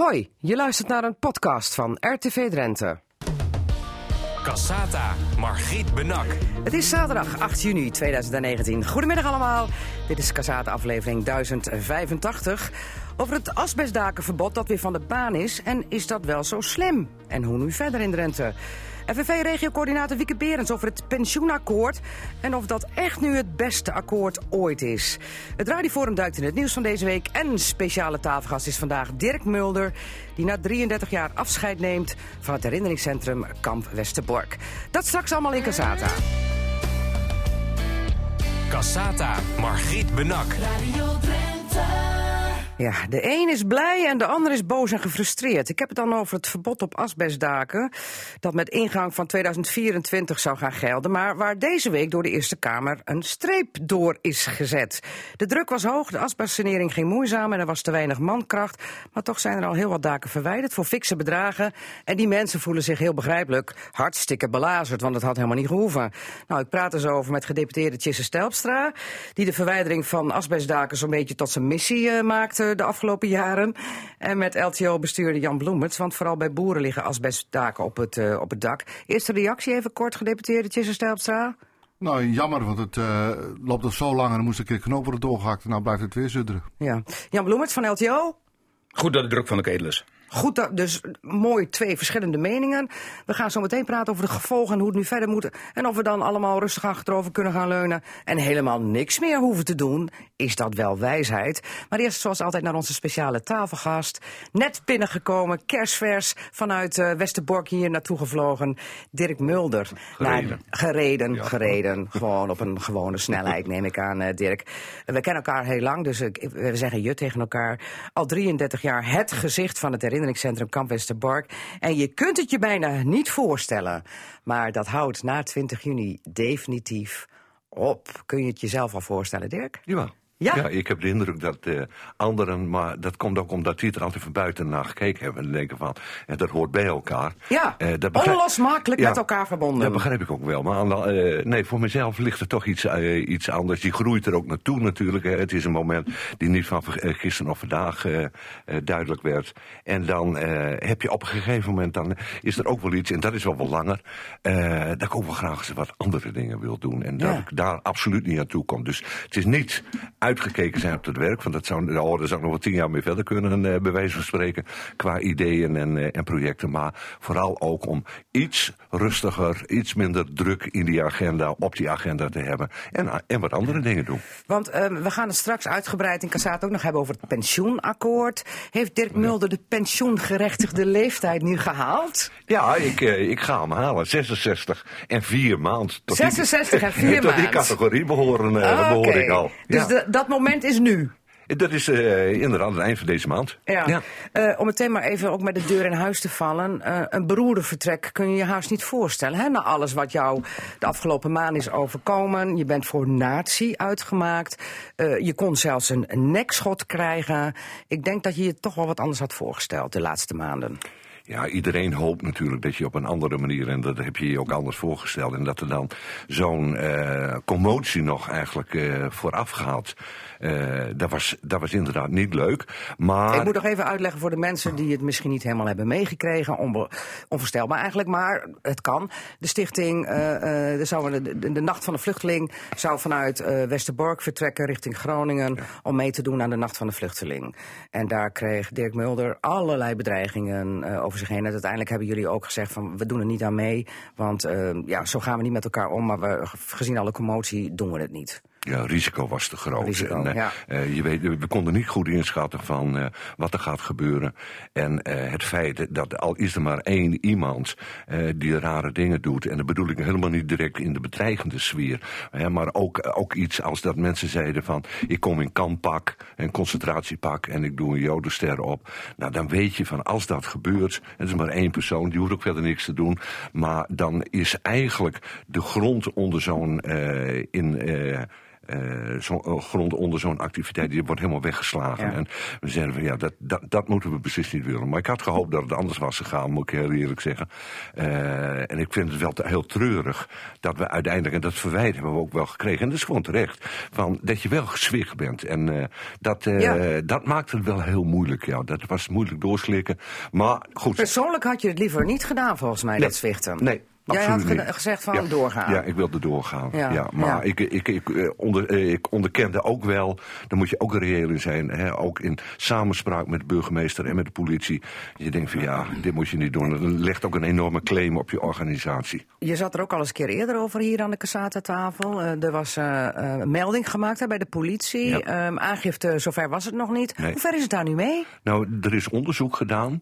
Hoi, je luistert naar een podcast van RTV Drenthe. Cassata, Margriet Benak. Het is zaterdag 8 juni 2019. Goedemiddag allemaal. Dit is Cassata aflevering 1085 over het asbestdakenverbod dat weer van de baan is. En is dat wel zo slim? En hoe nu verder in Drenthe? FNV-regiocoördinator Wieke Berends over het pensioenakkoord... en of dat echt nu het beste akkoord ooit is. Het Radioforum duikt in het nieuws van deze week... en speciale tafelgast is vandaag Dirk Mulder... die na 33 jaar afscheid neemt van het herinneringscentrum Kamp Westerbork. Dat straks allemaal in Casata. Cassata, Margriet Benak. Radio Drenthe. Ja, de een is blij en de ander is boos en gefrustreerd. Ik heb het dan over het verbod op asbestdaken... dat met ingang van 2024 zou gaan gelden... maar waar deze week door de Eerste Kamer een streep door is gezet. De druk was hoog, de asbestsanering ging moeizaam... en er was te weinig mankracht. Maar toch zijn er al heel wat daken verwijderd voor fikse bedragen... en die mensen voelen zich heel begrijpelijk hartstikke belazerd... want het had helemaal niet gehoeven. Nou, ik praat er zo over met gedeputeerde Tjisse Stelpstra... die de verwijdering van asbestdaken zo'n beetje tot zijn missie uh, maakte de afgelopen jaren. En met LTO-bestuurder Jan Bloemerts. Want vooral bij boeren liggen asbestdaken op het, uh, op het dak. Eerste reactie even kort, gedeputeerde Tjisse Stelpstra. Nou, jammer, want het uh, loopt al zo lang en dan moest ik een knoop worden doorgehakt. En nou blijft het weer zudderen. Ja. Jan Bloemerts van LTO. Goed dat de druk van de ketel is. Goed, dus mooi twee verschillende meningen. We gaan zo meteen praten over de gevolgen en hoe het nu verder moet. En of we dan allemaal rustig achterover kunnen gaan leunen en helemaal niks meer hoeven te doen. Is dat wel wijsheid? Maar eerst zoals altijd naar onze speciale tafelgast. Net binnengekomen, kerstvers vanuit uh, Westerbork hier naartoe gevlogen. Dirk Mulder. Gereden. Nou, gereden, ja. gereden. Gewoon op een gewone snelheid neem ik aan, uh, Dirk. We kennen elkaar heel lang, dus uh, we zeggen je tegen elkaar. Al 33 jaar het gezicht van het herinneringscentrum Kamp Westerbork. En je kunt het je bijna niet voorstellen. Maar dat houdt na 20 juni definitief op. Kun je het jezelf al voorstellen, Dirk? Ja. Ja? ja, ik heb de indruk dat uh, anderen, maar dat komt ook omdat die er altijd van buiten naar gekeken hebben en denken van, en dat hoort bij elkaar. Ja, uh, dat begrijp... onlosmakelijk ja, met elkaar verbonden. Dat begrijp ik ook wel, maar uh, nee, voor mezelf ligt er toch iets, iets anders. Je groeit er ook naartoe natuurlijk. Het is een moment die niet van gisteren of vandaag duidelijk werd. En dan heb je op een gegeven moment, dan is er ook wel iets, en dat is wel wat langer, dat ik ook wel graag wat andere dingen wil doen. En dat Ja. ik daar absoluut niet aan toe kom. Dus het is niet uitgekeken zijn op het werk. Want dat zou, oh, daar zou ik nog wel tien jaar mee verder kunnen, uh, bij wijze van spreken. Qua ideeën en, uh, en projecten. Maar vooral ook om iets rustiger, iets minder druk in die agenda, op die agenda te hebben. En, en wat andere dingen doen. Want uh, we gaan het straks uitgebreid in Kassaat ook nog hebben over het pensioenakkoord. Heeft Dirk Mulder de pensioengerechtigde leeftijd nu gehaald? Ja, ik, ik ga hem halen. 66 en 4 maand. 66 en 4 maand. Tot die categorie behoren, Ah, behoor ik al. Dus ja. de, dat moment is nu. Dat is uh, inderdaad het eind van deze maand. Ja. Ja. Uh, om meteen maar even ook met de deur in huis te vallen. Uh, een beroerde vertrek kun je je haast niet voorstellen. Hè? Na alles wat jou de afgelopen maand is overkomen. Je bent voor natie uitgemaakt. Uh, je kon zelfs een, een nekschot krijgen. Ik denk dat je je toch wel wat anders had voorgesteld de laatste maanden. Ja, iedereen hoopt natuurlijk dat je op een andere manier, en dat heb je je ook anders voorgesteld, en dat er dan zo'n uh, commotie nog eigenlijk uh, vooraf gaat. Uh, dat, was, dat was inderdaad niet leuk. Maar... Ik moet nog even uitleggen voor de mensen die het misschien niet helemaal hebben meegekregen. Onbe onvoorstelbaar eigenlijk, maar het kan. De stichting, uh, uh, zou de, de, de, Nacht van de Vluchteling, zou vanuit Westerbork vertrekken richting Groningen. Ja. om mee te doen aan de Nacht van de Vluchteling. En daar kreeg Dirk Mulder allerlei bedreigingen over zich heen. En uiteindelijk hebben jullie ook gezegd van we doen er niet aan mee. Want ja, zo gaan we niet met elkaar om. Maar we, gezien alle commotie doen we het niet. Ja, risico was te groot. Risico, en, uh, ja. uh, je weet, we konden niet goed inschatten van uh, wat er gaat gebeuren. En het feit dat al is er maar één iemand die rare dingen doet. En dat bedoel ik helemaal niet direct in de bedreigende sfeer. maar ook, ook iets als dat mensen zeiden van ik kom in kamppak, een concentratiepak en ik doe een jodenster op. Nou, dan weet je van als dat gebeurt, het is maar één persoon, die hoeft ook verder niks te doen. Maar dan is eigenlijk de grond onder zo'n in eh, eh, grond onder zo'n activiteit, die wordt helemaal weggeslagen. Ja. En we zeiden van ja, dat, dat, dat moeten we beslist niet willen. Maar ik had gehoopt dat het anders was gegaan, moet ik heel eerlijk zeggen. Eh, en ik vind het wel te- heel treurig dat we uiteindelijk, en dat verwijt hebben we ook wel gekregen, en dat is gewoon terecht, van dat je wel gezwicht bent. En dat, Ja. dat maakt het wel heel moeilijk. Ja. Dat was moeilijk doorslikken. Maar goed. Persoonlijk had je het liever niet gedaan, volgens mij, dat zwichten. Nee. Jij had absoluut gezegd van ja, doorgaan. Ja, ik wilde doorgaan. Ja, Ja, maar ja. Ik, ik, ik, eh, onder, eh, ik onderkende ook wel, daar moet je ook reëel in zijn, hè, ook in samenspraak met de burgemeester en met de politie. Je denkt van ja, dit moet je niet doen. Dat legt ook een enorme claim op je organisatie. Je zat er ook al eens een keer eerder over hier aan de Casata-tafel. Eh, er was een melding gemaakt hè, bij de politie. Ehm, aangifte, zover was het nog niet. Nee. Hoe ver is het daar nu mee? Nou, er is onderzoek gedaan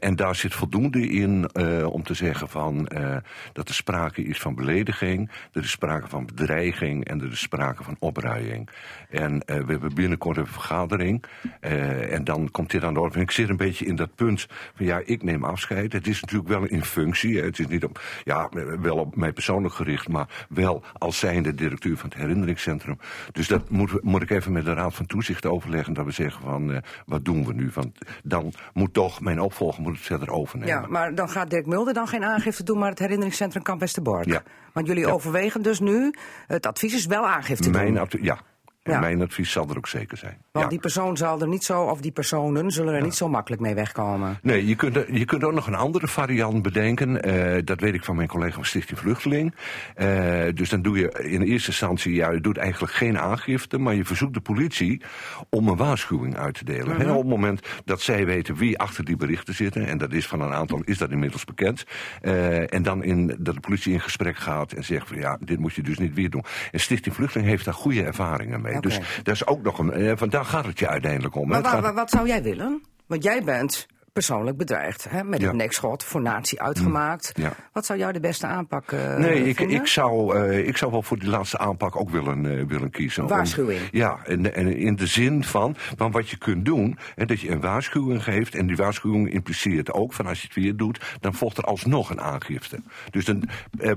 en daar zit voldoende in om te zeggen van eh, dat er sprake is van belediging, er is sprake van bedreiging en er is sprake van opruiing. En eh, we hebben binnenkort een vergadering eh, en dan komt dit aan de orde. Ik zit een beetje in dat punt van ja, ik neem afscheid. Het is natuurlijk wel in functie, het is niet op, ja, wel op mij persoonlijk gericht, maar wel als zijnde directeur van het herinneringscentrum. Dus dat moet, moet ik even met de Raad van Toezicht overleggen. Dat we zeggen van, wat doen we nu? Want dan moet toch mijn opvolger moet het verder overnemen. Ja, maar dan gaat Dirk Mulder dan geen aangifte doen, maar het herinneringscentrum Kamp Westerbork. Ja. Want jullie Ja. overwegen dus nu, het advies is wel aangifte mijn, doen. ja. En Ja. mijn advies zal er ook zeker zijn. Want ja. die persoon zal er niet zo, of die personen zullen er niet zo makkelijk mee wegkomen. Nee, je kunt, je kunt ook nog een andere variant bedenken. Eh, dat weet ik van mijn collega van Stichting Vluchteling. Eh, dus dan doe je in eerste instantie, ja, je doet eigenlijk geen aangifte, maar je verzoekt de politie om een waarschuwing uit te delen. En op het moment dat zij weten wie achter die berichten zitten, en dat is van een aantal, is dat inmiddels bekend. eh, en dan in, dat de politie in gesprek gaat en zegt van ja, dit moet je dus niet weer doen. En Stichting Vluchteling heeft daar goede ervaringen mee. Dus dat is ook nog een, eh, van daar gaat het je uiteindelijk om. Maar gaat- wat zou jij willen? Want jij bent persoonlijk bedreigd, hè? met Ja. het nekschot voor natie uitgemaakt. Ja. Wat zou jou de beste aanpak eh Nee, ik, ik, zou, eh, ik zou wel voor die laatste aanpak ook willen, eh, willen kiezen. Om- Waarschuwing. ja, en, en in de zin van, van wat je kunt doen, hè, dat je een waarschuwing geeft. En die waarschuwing impliceert ook van als je het weer doet, dan volgt er alsnog een aangifte. Dus dan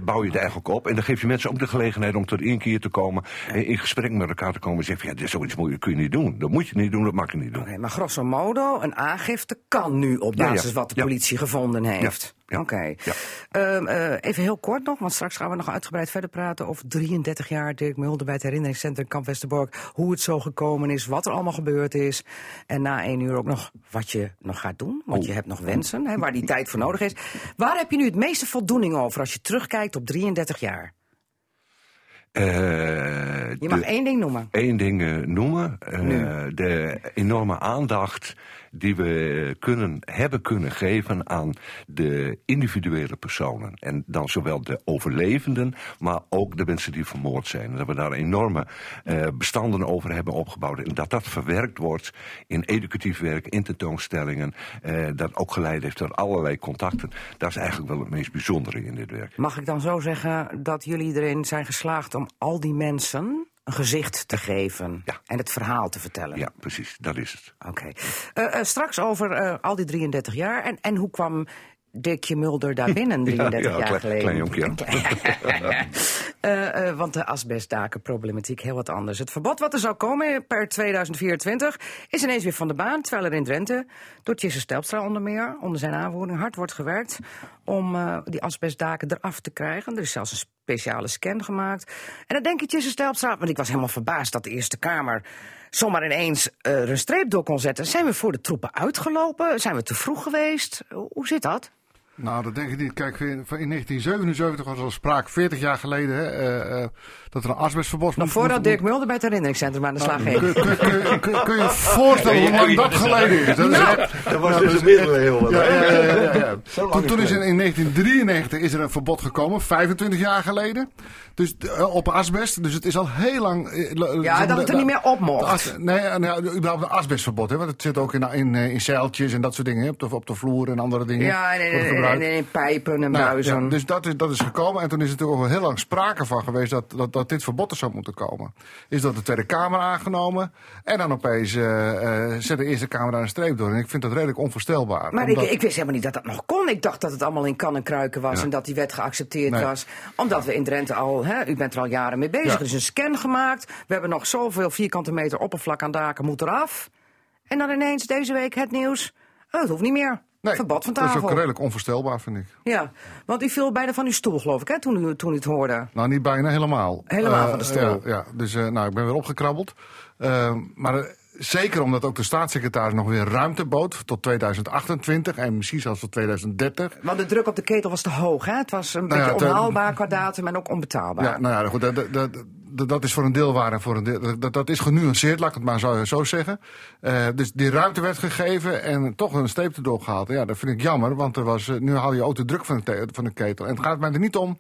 bouw je het eigenlijk op. En dan geef je mensen ook de gelegenheid om tot één keer te komen. En in gesprek met elkaar te komen en zeggen: van, ja, dit is zoiets moeilijk, kun je niet doen. Dat moet je niet doen, dat mag je niet doen. Oké, maar grosso modo, een aangifte kan nu op Ja, ja. basis wat de politie gevonden heeft. Oké. Ehm, eh, even heel kort nog, want straks gaan we nog uitgebreid verder praten over 33 jaar Dirk Mulder bij het herinneringscentrum Kamp Westerbork. Hoe het zo gekomen is, wat er allemaal gebeurd is. En na één uur ook nog wat je nog gaat doen. Want Oh. je hebt nog wensen, hè, waar die tijd voor nodig is. Waar heb je nu het meeste voldoening over als je terugkijkt op 33 jaar? Eh, Je mag de- één ding noemen. één ding eh, noemen. De enorme aandacht die we kunnen, hebben kunnen geven aan de individuele personen. En dan zowel de overlevenden, maar ook de mensen die vermoord zijn. Dat we daar enorme eh, bestanden over hebben opgebouwd. En dat dat verwerkt wordt in educatief werk, in tentoonstellingen. eh, dat ook geleid heeft tot allerlei contacten. Dat is eigenlijk wel het meest bijzondere in dit werk. Mag ik dan zo zeggen dat jullie erin zijn geslaagd om al die mensen een gezicht te geven Ja. en het verhaal te vertellen? Ja, precies, dat is het. Oké. Eh, eh, straks over eh, al die 33 jaar. En, en hoe kwam Dickje Mulder daar binnen 33 ja, jaar klein- geleden? klein jonkje. Eh, eh, want de asbestdakenproblematiek heel wat anders. Het verbod wat er zou komen per 2024 is ineens weer van de baan. Terwijl er in Drenthe door Tjisse Stelpstra onder meer, onder zijn aanvoering, hard wordt gewerkt om eh, die asbestdaken eraf te krijgen. Er is zelfs een speciale scan gemaakt. En dan denk je Tjisse Stelpstra, want ik was helemaal verbaasd dat de Eerste Kamer zomaar ineens een streep door kon zetten. Zijn we voor de troepen uitgelopen? Zijn we te vroeg geweest? Hoe zit dat? Nou, dat denk ik niet. Kijk, in in 1977 was er al sprake, 40 jaar geleden, hè, eh, eh, dat er een asbestverbod Nog voordat moest- Dirk Mulder bij het herinneringscentrum aan de slag ging. Kun, kun, kun, kun, kun je je voorstellen hoe lang dat geleden is? Dat is echt- Dat was dus is middeleeuwen. Ja, Toen, is toen is het. in, in 1993 is er een verbod gekomen, 25 jaar geleden. Dus eh, op asbest. Dus het is al heel lang. Ja, dat het er niet meer op mocht. as- nee, nee, überhaupt een asbestverbod. Hè, want het zit ook in, in, eh, in zeiltjes en dat soort dingen. hè, Op de, op de vloer en andere dingen. Ja, nee, nee, gebruikt. en in pijpen en Nou buizen. ja, dus dat is, dat is gekomen. En toen is er natuurlijk ook al heel lang sprake van geweest dat, dat, dat dit verbod er zou moeten komen. Is dat de Tweede Kamer aangenomen. En dan opeens eh eh zet de Eerste Kamer daar een streep door. En ik vind dat redelijk onvoorstelbaar. Maar Omdat- ik, ik wist helemaal niet dat dat nog kon. Ik dacht dat het allemaal in kan en kruiken was Ja. en dat die wet geaccepteerd Nee. was. Omdat we in Drenthe al, hè, u bent er al jaren mee bezig, er is een scan gemaakt. We hebben nog zoveel vierkante meter oppervlak aan daken, moet eraf. En dan ineens deze week het nieuws, oh, het hoeft niet meer. Nee, Verbod van dat is ook redelijk onvoorstelbaar, vind ik. Ja, want u viel bijna van uw stoel, geloof ik, hè, toen u, toen u het hoorde. Nou, niet bijna, helemaal. Helemaal Eh, van de stoel. Ja, ja. dus eh, nou, ik ben weer opgekrabbeld. Eh, maar eh, zeker omdat ook de staatssecretaris nog weer ruimte bood tot 2028 en misschien zelfs tot 2030. Want de druk op de ketel was te hoog, hè? Het was een Nou beetje eh, onhaalbaar qua datum en ook onbetaalbaar. Ja, nou ja, goed, dat, dat, dat, is voor een deel waar en voor een deel. Dat, dat is genuanceerd, laat ik het maar zo, zo zeggen. Eh, dus die ruimte werd gegeven en toch een streep erdoor gehaald. Ja, dat vind ik jammer, want er was, eh, nu haal je ook de druk van de, van ketel. En het gaat mij er niet om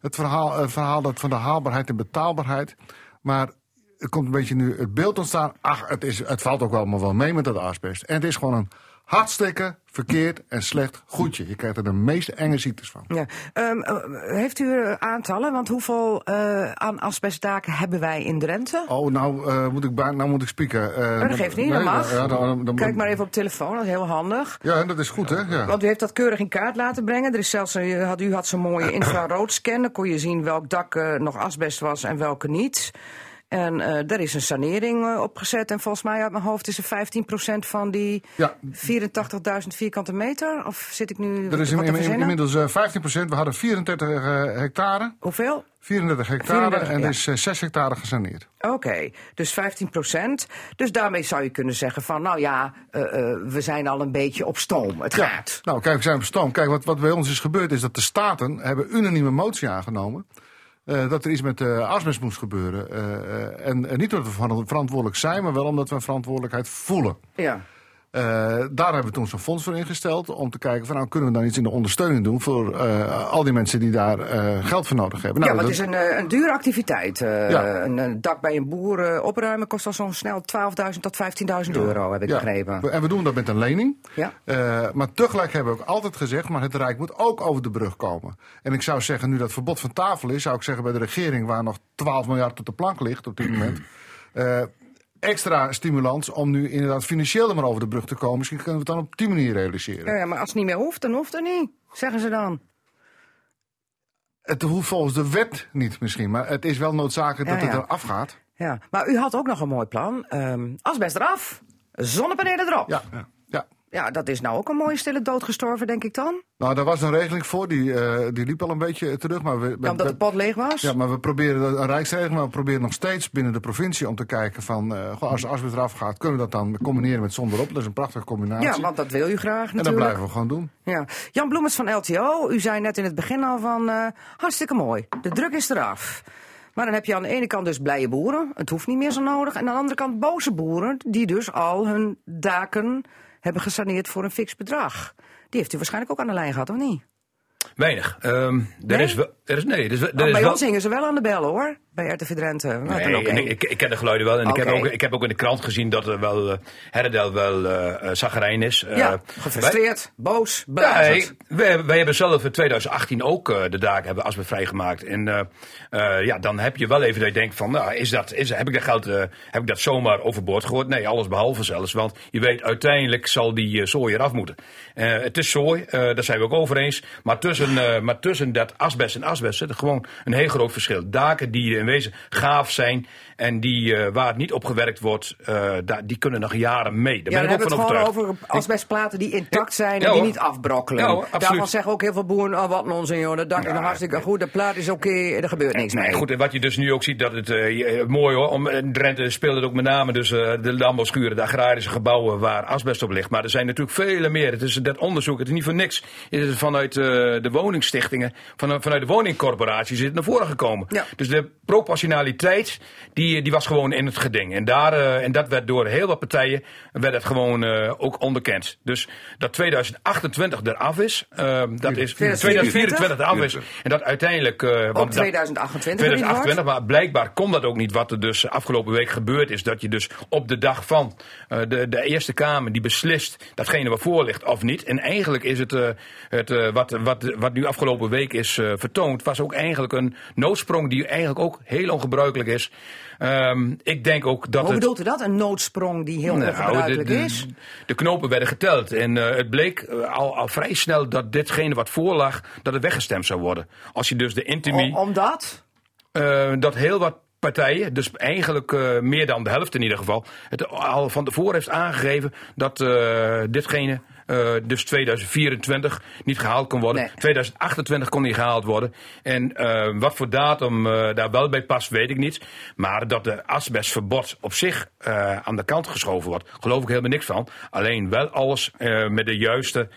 het verhaal, het verhaal dat van de haalbaarheid en betaalbaarheid. Maar er komt een beetje nu het beeld ontstaan. Ach, het, is, het valt ook allemaal wel mee met dat asbest. En het is gewoon een hartstikke verkeerd en slecht goedje. Je krijgt er de meest enge ziektes van. Ja. Ehm, eh, heeft u eh, aantallen? Want hoeveel eh, aan asbestdaken hebben wij in Drenthe? Oh, nou, moet ik nou moet ik spieken. Oh, dat geeft niet, dat mag. Ja, dan, dan, Kijk maar even op telefoon, dat is heel handig. Ja, dat is goed, hè? Ja. Want u heeft dat keurig in kaart laten brengen. Er is zelfs een, u had, u had zo'n mooie infraroodscan. Dan kon je zien welk dak nog asbest was en welke niet. En eh er is een sanering eh, opgezet. En volgens mij uit mijn hoofd is er 15% van die Ja. 84.000 vierkante meter. Of zit ik nu Er is in, in- inmiddels eh 15% We hadden 34 eh, hectare. Hoeveel? 34 hectare 34, en ja. er is eh, 6 hectare gesaneerd. Oké, dus 15% Dus daarmee zou je kunnen zeggen van, nou ja, eh, eh, we zijn al een beetje op stoom. Het gaat. Nou, kijk, we zijn op stoom. Kijk, wat, wat bij ons is gebeurd is dat de staten hebben unanieme motie aangenomen. Eh, dat er iets met eh asbest moest gebeuren. Eh, en, en niet omdat we ver- verantwoordelijk zijn, maar wel omdat we een verantwoordelijkheid voelen. Ja. Eh, daar hebben we toen zo'n fonds voor ingesteld. Om te kijken van nou kunnen we dan iets in de ondersteuning doen voor eh, al die mensen die daar eh, geld voor nodig hebben. ja, Nou, want het is een, een dure activiteit. Ja. een, een dak bij een boer opruimen kost al zo'n snel 12.000 tot 15.000 euro, heb ik ja, begrepen. En we doen dat met een lening. Ja. Maar tegelijk hebben we ook altijd gezegd, maar het Rijk moet ook over de brug komen. En ik zou zeggen, nu dat verbod van tafel is, zou ik zeggen bij de regering, waar nog 12 miljard op de plank ligt op dit moment. extra stimulans om nu inderdaad financieel er maar over de brug te komen. Misschien kunnen we het dan op die manier realiseren. Ja, maar als het niet meer hoeft, dan hoeft het niet. Zeggen ze dan. Het hoeft volgens de wet niet misschien, maar het is wel noodzakelijk Ja, dat het ja. er afgaat. Ja. Maar u had ook nog een mooi plan. Ehm asbest eraf, zonnepanelen erop. Ja, ja. dat is nou ook een mooie stille dood gestorven, denk ik dan. Nou, daar was een regeling voor, die, eh, die liep al een beetje terug. Maar we, Ja, omdat de pot leeg was. Ja, maar we proberen dat- een rijksregeling, maar we proberen nog steeds binnen de provincie om te kijken van, goh, als de asbest eraf gaat, kunnen we dat dan combineren met zonderop. Dat is een prachtige combinatie. Ja, want dat wil u graag en dat natuurlijk. blijven we gewoon doen. Ja. Jan Bloemens van LTO, u zei net in het begin al van eh, hartstikke mooi. De druk is eraf. Maar dan heb je aan de ene kant dus blije boeren, het hoeft niet meer zo nodig. En aan de andere kant boze boeren, die dus al hun daken hebben gesaneerd voor een fix bedrag. Die heeft u waarschijnlijk ook aan de lijn gehad, of niet? Weinig. Ehm, er Nee? is wel, er is, nee, er is, er Want is bij wel, ons hingen ze wel aan de bel hoor, bij RTV Drenthe. Nee, ook één. ik, ik ken de geluiden wel. En ik, heb ook, ik heb ook in de krant gezien dat er wel uh, Herdel wel uh, is. ja, Eh, gefrustreerd, boos, belazerd. wij, wij hebben zelf in 2018 ook uh, de daken hebben asbest vrijgemaakt. En uh, ja, dan heb je wel even dat je denkt van, nou, is dat, is, heb ik dat geld uh, heb ik dat zomaar overboord gegooid? Nee, alles behalve zelfs. Want je weet, uiteindelijk zal die uh, zooi eraf moeten. Uh, het is zooi, uh, daar zijn we ook over eens. Maar tussen, uh, maar tussen dat asbest en asbest zit er gewoon een heel groot verschil. Daken die in wezen. Gaaf zijn en die, uh, waar het niet opgewerkt wordt, uh, da- die kunnen nog jaren mee. Daar Ja, ben dan ik ook van het gewoon over asbestplaten die intact zijn en die niet afbrokkelen. Ja, hoor. Daarvan zeggen ook heel veel boeren, oh wat onzin joh, dat dak is nog hartstikke goed, de plaat is oké, er gebeurt niks mee. Goed, en wat je dus nu ook ziet, dat het uh, mooi hoor. Om, in Drenthe speelt het ook met name dus de landbouwschuren, de agrarische gebouwen waar asbest op ligt. Maar er zijn natuurlijk vele meer. Het is dat onderzoek, het is niet voor niks. Het is vanuit de woningstichtingen, van, vanuit de woningcorporaties is het naar voren gekomen. Ja. Dus de proportionaliteit, die, die was gewoon in het geding. En, daar, eh, en dat werd door heel wat partijen werd het gewoon eh, ook onderkend. Dus dat 2028 eraf is, eh, dat is 2024 eraf is. En dat uiteindelijk... Ook want dat- 2028 erin 2028, maar blijkbaar kon dat ook niet wat er dus afgelopen week gebeurd is. Dat je dus op de dag van de, de Eerste Kamer die beslist datgene wat voor ligt of niet. En eigenlijk is het, het wat, wat, wat nu afgelopen week is vertoond, was ook eigenlijk een noodsprong die eigenlijk ook heel ongebruikelijk is. Ehm, ik denk ook dat Hoe het... bedoelt u dat? Een noodsprong die heel Nou, ongebruikelijk de, de- is? De knopen werden geteld en eh, het bleek eh, al, al vrij snel dat ditgene wat voorlag, dat het weggestemd zou worden. Als je dus de intimie... Om- Omdat? Eh, dat heel wat partijen, dus eigenlijk eh, meer dan de helft in ieder geval, het al van tevoren heeft aangegeven dat ditgene eh, dus 2024 niet gehaald kon worden. Nee. 2028 kon niet gehaald worden. En eh, wat voor datum eh, daar wel bij past, weet ik niet. Maar dat de asbestverbod op zich aan de kant geschoven wordt, geloof ik helemaal niks van. Alleen wel alles met de juiste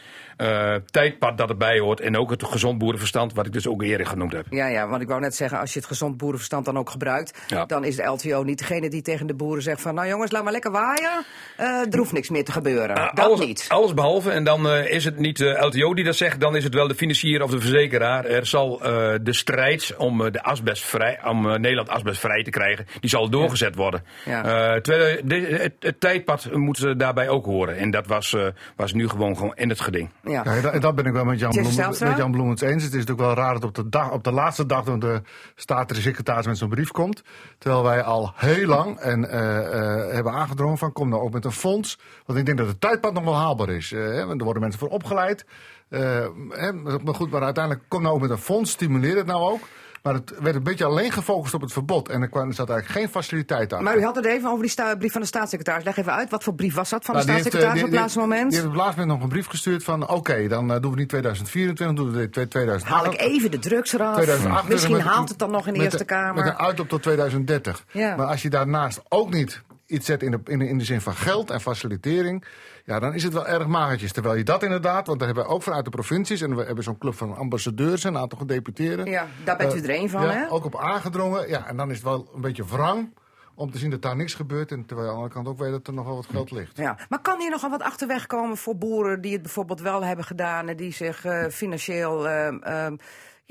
eh, tijdpad dat erbij hoort. En ook het gezond boerenverstand, wat ik dus ook eerder genoemd heb. Ja, ja, want ik wou net zeggen, als je het gezond boerenverstand dan ook gebruikt, Ja. dan is de LTO niet degene die tegen de boeren zegt van, nou jongens, laat maar lekker waaien, Eh er hoeft niks meer te gebeuren. Ah, dat alles, niet. Alles behalve, en dan eh, is het niet de LTO die dat zegt, dan is het wel de financier of de verzekeraar. Er zal eh, de strijd om, eh, de asbestvrij, om eh, Nederland asbestvrij te krijgen, die zal doorgezet worden. Ja. Eh, terwijl, de- het, het tijdpad moet eh, daarbij ook horen. En dat was, eh, was nu gewoon, gewoon in het geding. Ja. Ja, dat, dat ben ik wel met Jan, Bloem, met Jan Bloemens eens. Het is natuurlijk wel raar dat op de, dag, op de laatste dag van de staatssecretaris met zo'n brief komt. Terwijl wij al heel lang en, eh, eh, hebben aangedrongen van kom nou ook met een fonds. Want ik denk dat het tijdpad nog wel haalbaar is. Eh, hè, want er worden mensen voor opgeleid. Hè, maar goed, maar uiteindelijk kom nou ook met een fonds. Stimuleer het nou ook. Maar het werd een beetje alleen gefocust op het verbod. En er, kwam, er zat eigenlijk geen faciliteit aan. Maar u had het even over die brief van de staatssecretaris. Leg even uit, wat voor brief was dat van de Nou, heeft, staatssecretaris eh, op het laatste moment? Die heeft op het laatste moment nog een brief gestuurd van... oké, dan eh, doen we niet 2024, doen we dit 2028. Haal ik even de drugs eraf. 2028 Misschien met- haalt het dan nog in de Eerste Kamer. Met een uitloop tot 2030. Ja. Maar als je daarnaast ook niet iets zet in de, in, in de zin van geld en facilitering... ja, dan is het wel erg magertjes. Terwijl je dat inderdaad, want daar hebben we ook vanuit de provincies... en we hebben zo'n club van ambassadeurs, een aantal gedeputeerden... Ja, daar bent u eh, er één van, ja, hè? ook op aangedrongen. Ja, en dan is het wel een beetje wrang om te zien dat daar niks gebeurt... en terwijl aan de andere kant ook weet dat er nog wel wat geld ligt. Ja, maar kan hier nogal wat achterweg komen voor boeren die het bijvoorbeeld wel hebben gedaan en die zich eh, financieel ehm,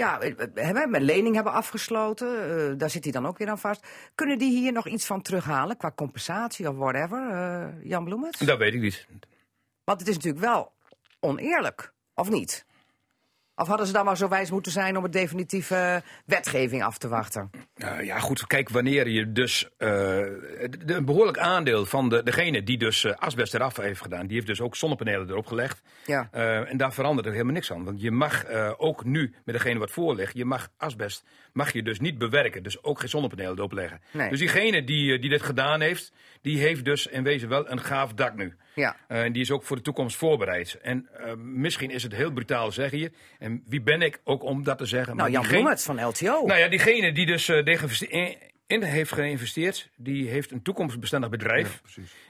ja, hebben, met lening hebben afgesloten? eh, daar zit hij dan ook weer aan vast. Kunnen die hier nog iets van terughalen qua compensatie of whatever, eh, Jan Bloemens? Dat weet ik niet. Want het is natuurlijk wel oneerlijk, of niet? Of hadden ze dan maar zo wijs moeten zijn om het definitieve wetgeving af te wachten? Uh, ja, goed. Kijk, wanneer je dus. uh, de, een behoorlijk aandeel van de, degene die dus uh, asbest eraf heeft gedaan. die heeft dus ook zonnepanelen erop gelegd. Ja. Uh, en daar verandert er helemaal niks aan. Want je mag ook nu, met degene wat voor ligt. je mag asbest. mag je dus niet bewerken. Dus ook geen zonnepanelen erop leggen. Nee. Dus diegene die, die dit gedaan heeft. die heeft dus in wezen wel een gaaf dak nu. Ja. en die is ook voor de toekomst voorbereid. En misschien is het heel brutaal zeggen hier. En wie ben ik ook om dat te zeggen? Nou, Jan Bloemens van LTO. nou ja, diegene die dus uh, in, in heeft geïnvesteerd, die heeft een toekomstbestendig bedrijf.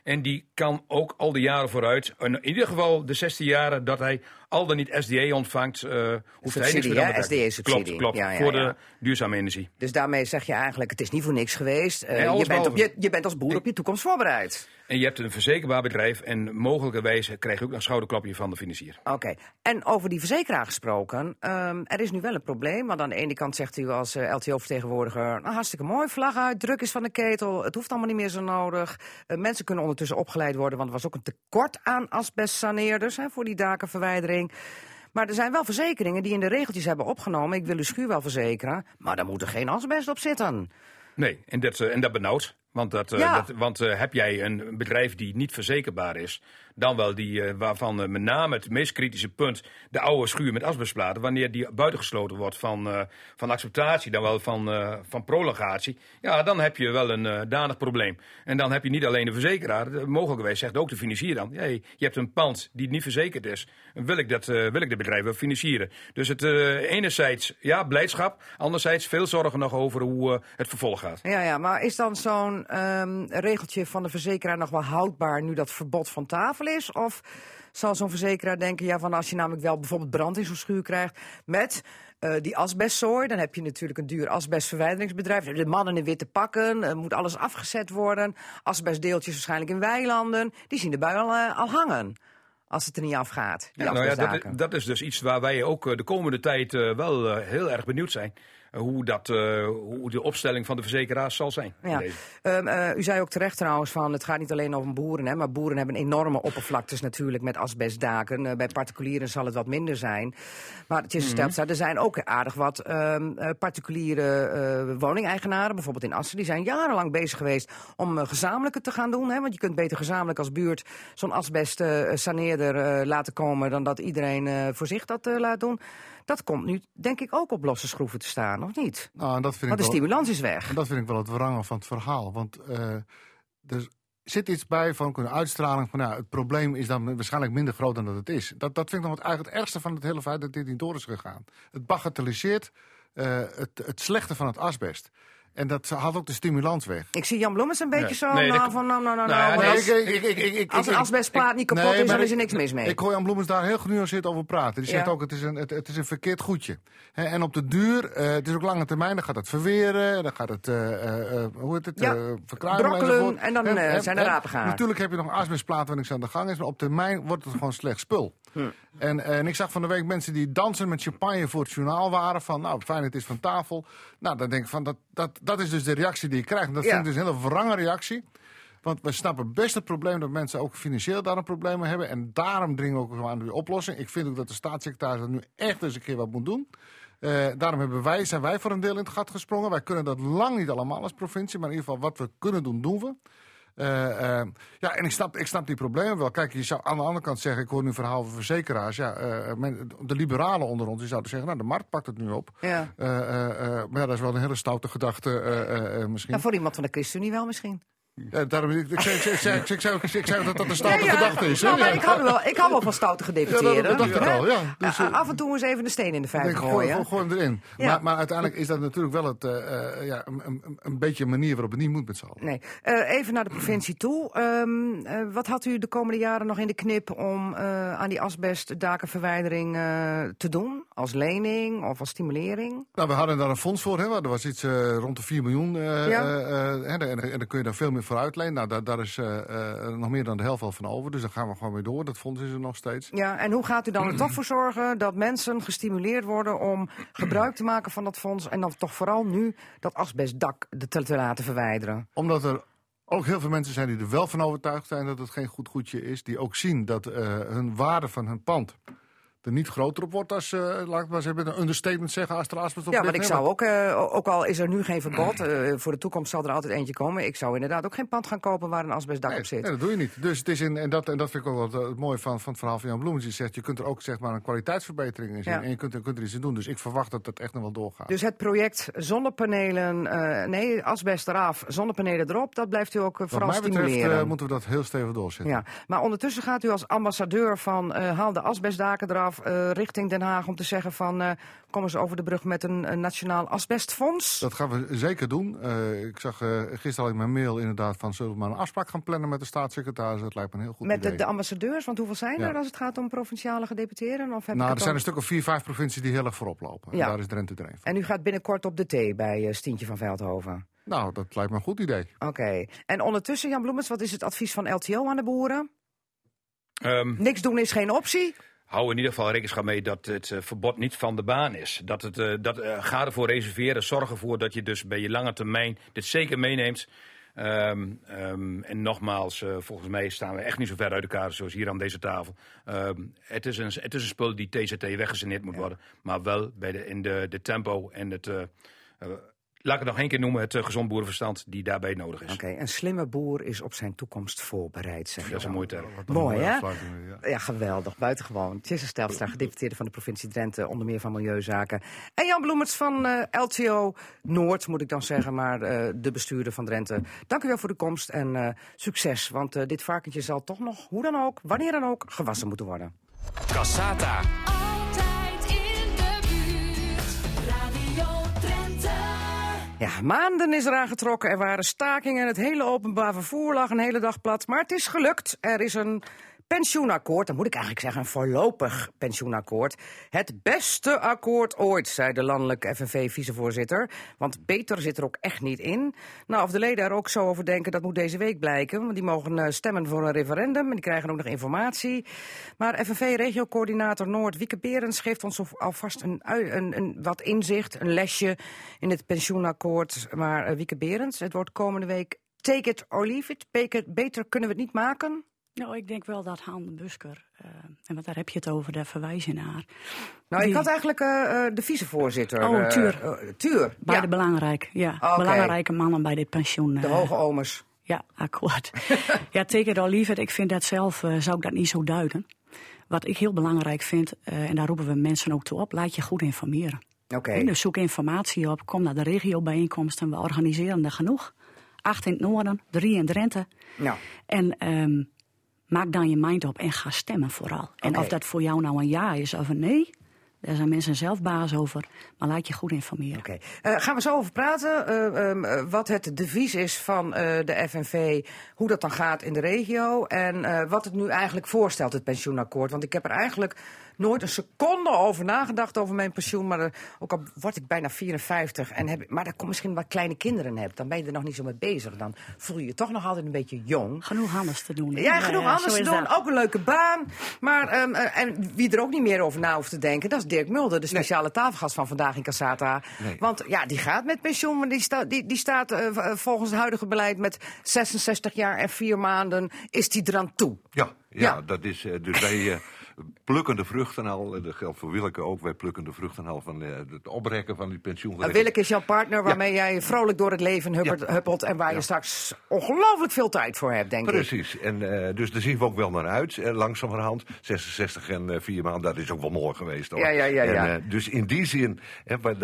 en die kan ook al die jaren vooruit, in ieder geval de 16 jaren dat hij al dan niet SDE ontvangt, uh, hoeft hij niks Subsidie, meer hè? aan te werken. SDE-subsidie. Klopt, klopt. Ja, ja, voor ja. de duurzame energie. Dus daarmee zeg je eigenlijk, het is niet voor niks geweest. Eh, je, bent op, je, je bent als boer op je toekomst voorbereid. En je hebt een verzekerbaar bedrijf en mogelijkerwijs krijg je ook een schouderklapje van de financier. Oké, en over die verzekeraar gesproken. ehm, er is nu wel een probleem. Want aan de ene kant zegt u als eh, LTO-vertegenwoordiger... Nou, hartstikke mooi, vlag uit, druk is van de ketel. Het hoeft allemaal niet meer zo nodig. Mensen kunnen ondertussen opgeleid worden... want er was ook een tekort aan asbestsaneerders... Hè, voor die dakenverwijdering. Maar er zijn wel verzekeringen die in de regeltjes hebben opgenomen... ik wil uw schuur wel verzekeren, maar daar moet er geen asbest op zitten. Nee, en dat, eh, en dat benauwt. Want, dat, eh, Ja. dat, want eh, heb jij een bedrijf die niet verzekerbaar is, dan wel die eh, waarvan eh, met name het meest kritische punt de oude schuur met asbestplaten, wanneer die buitengesloten wordt van, eh, van acceptatie, dan wel van, van prolongatie, ja, dan heb je wel een danig probleem. En dan heb je niet alleen de verzekeraar, mogelijkerwijs zegt ook de financier dan, hey, je hebt een pand die niet verzekerd is, wil ik dat, wil ik de bedrijf wel financieren. Dus het enerzijds, ja, blijdschap, anderzijds veel zorgen nog over hoe het vervolg gaat. Ja, ja, maar is dan zo'n ehm, regeltje van de verzekeraar nog wel houdbaar nu dat verbod van tafel is? Of zal zo'n verzekeraar denken, ja, van als je namelijk wel bijvoorbeeld brand in zo'n schuur krijgt met eh, die asbestzooi, dan heb je natuurlijk een duur asbestverwijderingsbedrijf. De mannen in witte pakken, er moet alles afgezet worden. Asbestdeeltjes waarschijnlijk in weilanden. Die zien de bui al, eh, al hangen. Als het er niet afgaat. Die Ja, nou ja, dat, is- dat is dus iets waar wij ook eh, de komende tijd eh, wel eh, heel erg benieuwd zijn. Hoe, dat, eh, hoe de opstelling van de verzekeraars zal zijn. Ja. Ehm, eh, u zei ook terecht trouwens van het gaat niet alleen over boeren, hè, maar boeren hebben enorme oppervlaktes natuurlijk met asbestdaken. Eh, bij particulieren zal het wat minder zijn. Maar het is gesteld, staat, er zijn ook aardig wat eh, particuliere woningeigenaren, bijvoorbeeld in Assen, die zijn jarenlang bezig geweest om gezamenlijke te gaan doen. Hè, want je kunt beter gezamenlijk als buurt zo'n asbestsaneerder eh laten komen dan dat iedereen voor zich dat laat doen. Dat komt nu denk ik ook op losse schroeven te staan, of niet? Nou, en dat vind Want ik de wel- stimulans is weg. En dat vind ik wel het wrange van het verhaal. Want eh, er zit iets bij van een uitstraling van ja, het probleem is dan waarschijnlijk minder groot dan dat het is. Dat, dat vind ik nog het, eigenlijk het ergste van het hele feit dat dit niet door is gegaan. Het bagatelliseert eh, het, het slechte van het asbest. En dat haalt ook de stimulans weg. Ik zie Jan Bloemens een beetje Nee. zo Nee, nou, van nou, nou, nou, Nou ja, nou, nee, als- ik- ik- ik- ik- ik- als een asbestplaat niet kapot Nee, is, dan is er ik- niks mis mee. Ik hoor Jan Bloemens daar heel genuanceerd over praten. Die zegt Ja. ook, het is, een, het, het is een verkeerd goedje. Hè, en op de duur, eh, het is ook lange termijn, dan gaat het verweren, dan gaat het, eh, eh, eh, hoe heet het, Ja, eh, brokkelen enzovoort. en dan, zijn er rapen gehaald. Natuurlijk heb je nog asbestplaat waar niks aan de gang is, maar op termijn wordt het gewoon slecht spul. En, en ik zag van de week mensen die dansen met champagne voor het journaal waren. Van nou, fijn, het is van tafel. Nou, dan denk ik van, dat, dat, dat is dus de reactie die je krijgt. En dat Ja. vind ik dus een hele wrange reactie. Want we snappen best het probleem dat mensen ook financieel daar een probleem mee hebben. En daarom dringen we ook aan de oplossing. Ik vind ook dat de staatssecretaris dat nu echt eens een keer wat moet doen. Eh, daarom hebben wij, zijn wij voor een deel in het gat gesprongen. Wij kunnen dat lang niet allemaal als provincie. Maar in ieder geval wat we kunnen doen, doen we. Eh, eh, ja, en ik snap, ik snap die problemen wel. Kijk, je zou aan de andere kant zeggen, ik hoor nu verhaal van verzekeraars. Ja, eh, men- de liberalen onder ons, die zouden zeggen, nou, de markt pakt het nu op. Ja. Eh, maar ja, dat is wel een hele stoute gedachte misschien. Voor iemand van de ChristenUnie wel misschien. Ja, daarom, ik, ik, zei- ik, zei- ik, zei- ik, zei- dat dat een stoute Ja, ja. gedachte is. hè? Nou, maar ik hou, wel, ik hou wel van stoute Ja, gedeputeerden. dat, dat dacht ik al, ja. Dus, eh, af en toe eens even de steen in de vijver gooien. gooi, hem erin. Maar, maar uiteindelijk is dat natuurlijk wel het, eh, eh, ja, een, een, een beetje een manier waarop het niet moet met z'n allen. Nee. Even naar de provincie toe. Ehm, eh, wat had u de komende jaren nog in de knip om aan die asbestdakenverwijdering te doen? Als lening of als stimulering? Nou, we hadden daar een fonds voor. Hè? Er was iets rond de 4 miljoen. en, en dan kun je daar veel meer voor uitlenen. Nou, daar, daar is eh, eh, nog meer dan de helft al van over. Dus daar gaan we gewoon weer door. Dat fonds is er nog steeds. Ja, en hoe gaat u dan er toch voor zorgen dat mensen gestimuleerd worden om gebruik te maken van dat fonds en dan toch vooral nu dat asbestdak te, te laten verwijderen? Omdat er ook heel veel mensen zijn die er wel van overtuigd zijn dat het geen goed goedje is. Die ook zien dat eh, hun waarde van hun pand er niet groter op wordt als, eh laat ik maar zeggen, een understatement zeggen, als er asbest op Ja, maar ik zou ook, eh, ook al is er nu geen verbod, eh, voor de toekomst zal er altijd eentje komen. Ik zou inderdaad ook geen pand gaan kopen waar een asbestdak Nee, op zit. nee, dat doe je niet. Dus het is in, en, dat, en dat vind ik ook wel het mooie van, van het verhaal van Jan Bloemens. Die zegt, je kunt er ook zeg maar, een kwaliteitsverbetering in zien. Ja. En je kunt, er- kunt er iets in doen. Dus ik verwacht dat dat echt nog wel doorgaat. Dus het project zonnepanelen, nee, asbest eraf, zonnepanelen erop, dat blijft u ook eh, Wat vooral mij betreft stimuleren. moeten we dat heel stevig doorzetten. Ja, maar ondertussen gaat u als ambassadeur van haal de asbestdaken eraf eh, richting Den Haag om te zeggen van eh, kom eens over de brug met een, een nationaal asbestfonds. Dat gaan we zeker doen. Eh, ik zag eh, gisteren al in mijn mail inderdaad van zullen we maar een afspraak gaan plannen met de staatssecretaris. Dat lijkt me een heel goed met de, idee. de ambassadeurs, want hoeveel zijn Ja. er als het gaat om provinciale gedeputeerden? Of heb nou, er zijn al- een stuk of vier, vijf provincies die heel erg voorop lopen. Ja. En daar is Drenthe er een van. En u gaat binnenkort op de thee bij Stientje van Veldhoven. Nou, dat lijkt me een goed idee. Oké. En ondertussen, Jan Bloemens, wat is het advies van LTO aan de boeren? Ehm, Niks doen is geen optie. Hou in ieder geval rekenschap mee dat het eh, verbod niet van de baan is. Dat het, eh, dat, eh, ga ervoor reserveren. Zorg ervoor dat je dus bij je lange termijn dit zeker meeneemt. Ehm, ehm, en nogmaals, volgens mij staan we echt niet zo ver uit elkaar zoals hier aan deze tafel. Ehm, het, is een, het is een spul die TCT weggesaneerd moet worden. Maar wel bij de, in de, de tempo en het... laat ik het nog één keer noemen, het eh, gezond boerenverstand die daarbij nodig is. Oké, een slimme boer is op zijn toekomst voorbereid, zeg Dat is een mooie term. Mooi, mooie hè? ja. Ja, geweldig. Buitengewoon. Tjisse Stelstra, gedeputeerde van de provincie Drenthe, onder meer van Milieuzaken. En Jan Bloemers van eh, LTO Noord, moet ik dan zeggen, maar eh, de bestuurder van Drenthe. Dank u wel voor de komst en eh, succes. Want eh, dit varkentje zal toch nog, hoe dan ook, wanneer dan ook, gewassen moeten worden. Cassata. Ja, maanden is eraan getrokken. Er waren stakingen. Het hele openbaar vervoer lag een hele dag plat. Maar het is gelukt. Er is een pensioenakkoord. Dan moet ik eigenlijk zeggen een voorlopig pensioenakkoord. Het beste akkoord ooit, zei de landelijke FNV-vicevoorzitter. Want beter zit er ook echt niet in. Nou, of de leden er ook zo over denken, dat moet deze week blijken. Want die mogen eh, stemmen voor een referendum en die krijgen ook nog informatie. Maar FNV-regiocoördinator Noord, Wieke Berends, geeft ons alvast een, een, een, wat inzicht, een lesje in het pensioenakkoord. Maar eh, Wieke Berends, het wordt komende week take it or leave it. Beter kunnen we het niet maken. Nou, ik denk wel dat Han Busker, eh, en wat daar heb je het over, daar verwijs je naar. Nou, ik had eigenlijk eh, de vicevoorzitter. Oh, Tuur. Tuur, Beide ja, belangrijk, ja. Belangrijke mannen bij dit pensioen. de hoge omers. Ja, akkoord. ja, take it or leave it. Ik vind dat zelf, zou ik dat niet zo duiden. Wat ik heel belangrijk vind, en daar roepen we mensen ook toe op, laat je goed informeren. Oké. Dus zoek informatie op, kom naar de regiobijeenkomsten, we organiseren er genoeg. Acht in het noorden, drie in Drenthe. Nou, En ehm, maak dan je mind op en ga stemmen vooral. En of dat voor jou nou een ja is of een nee, daar zijn mensen zelf baas over. Maar laat je goed informeren. Oké, Eh, gaan we zo over praten. eh, ehm, eh, wat het devies is van de FNV, hoe dat dan gaat in de regio. En wat het nu eigenlijk voorstelt, het pensioenakkoord. Want ik heb er eigenlijk nooit een seconde over nagedacht over mijn pensioen. Maar eh, ook al word ik bijna 54. En heb, maar dat komt misschien wat kleine kinderen hebt. Dan ben je er nog niet zo mee bezig. Dan voel je je toch nog altijd een beetje jong. Genoeg anders te doen. Ja, genoeg anders zo te doen. dat. Ook een leuke baan. Maar, ehm, eh, en wie er ook niet meer over na hoeft te denken, dat is Dirk Mulder, de speciale tafelgast van vandaag in Cassata. Nee. Want ja, die gaat met pensioen, maar die, sta, die, die staat eh, volgens het huidige beleid met 66 jaar en 4 maanden, is die eraan toe. Ja, ja, Ja. dat is. dus wij plukken de vruchten al. eh, Dat geldt voor Willeke ook. Wij plukken de vruchten al van eh, het oprekken van die Uh, pensioengerechten. Willeke is jouw partner waarmee jij vrolijk door het leven huppert, Ja. huppelt en waar je straks ongelooflijk veel tijd voor hebt, denk ik. Precies. En, eh, dus daar zien we ook wel naar uit, eh, langzamerhand. 66 en eh, 4 maanden, dat is ook wel mooi geweest. Hoor. Ja, ja, ja, ja. En, dus in die zin, hè, wat,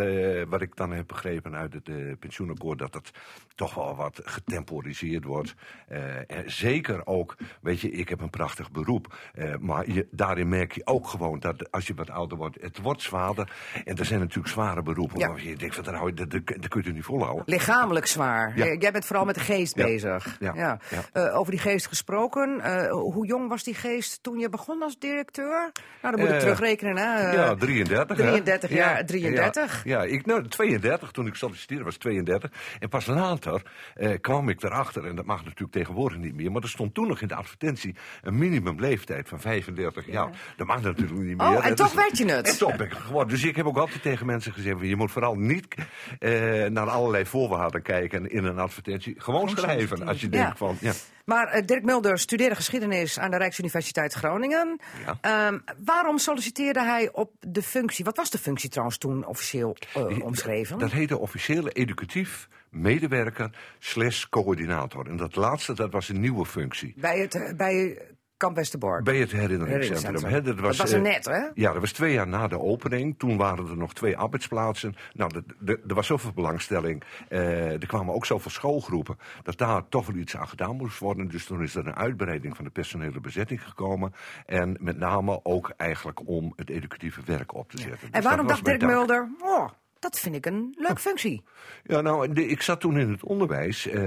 wat ik dan heb begrepen uit het pensioenakkoord... dat het toch wel wat getemporiseerd wordt. Eh, en zeker ook, weet je, ik heb een prachtig beroep. eh, maar je, daarin merk je ook gewoon dat als je wat ouder wordt... het wordt zwaarder. En er zijn natuurlijk zware beroepen... Ja. je denkt, van, daar, hou je- dat, dat, dat kun je niet volhouden. Lichamelijk zwaar. Ja. Eh, Jij bent vooral met de geest Ja. bezig. Ja. Over die geest gesproken. hoe jong was die geest toen je begon als directeur? Nou, dan moet ik terugrekenen. Hè? Ja, 33. hè? 33 jaar, Ja, 33. Ja, ik, nou, 32, toen ik solliciteerde was 32. En pas later eh, kwam ik erachter, en dat mag natuurlijk tegenwoordig niet meer... maar er stond toen nog in de advertentie een minimumleeftijd van 35 jaar. Dat mag natuurlijk niet meer. Oh, en toch is- werd je het. En toch ben ik geworden. Dus ik heb ook altijd tegen mensen gezegd... je moet vooral niet eh, naar allerlei voorwaarden kijken in een advertentie. Gewoon schrijven als je Ja. denkt van... Ja. Maar eh, Dirk Mulder studeerde geschiedenis aan de Rijksuniversiteit Groningen. Ja. Ehm, waarom solliciteerde hij op de functie? Wat was de functie trouwens toen officieel eh, omschreven? Dat heette officiële educatief medewerker slash coördinator. En dat laatste, dat was een nieuwe functie. Bij het eh, bij Kamp Westerbork. Bij het herinneringscentrum. Dat was er eh, net, hè? Ja, dat was twee jaar na de opening. Toen waren er nog twee arbeidsplaatsen. Nou, er was zoveel belangstelling. Eh, er kwamen ook zoveel schoolgroepen. Dat daar toch wel iets aan gedaan moest worden. Dus toen is er een uitbreiding van de personele bezetting gekomen. En met name ook eigenlijk om het educatieve werk op te zetten. en Dus waarom dacht Dirk. Mulder, oh, dat vind ik een leuke functie. Ja, nou, ik zat toen in het onderwijs. eh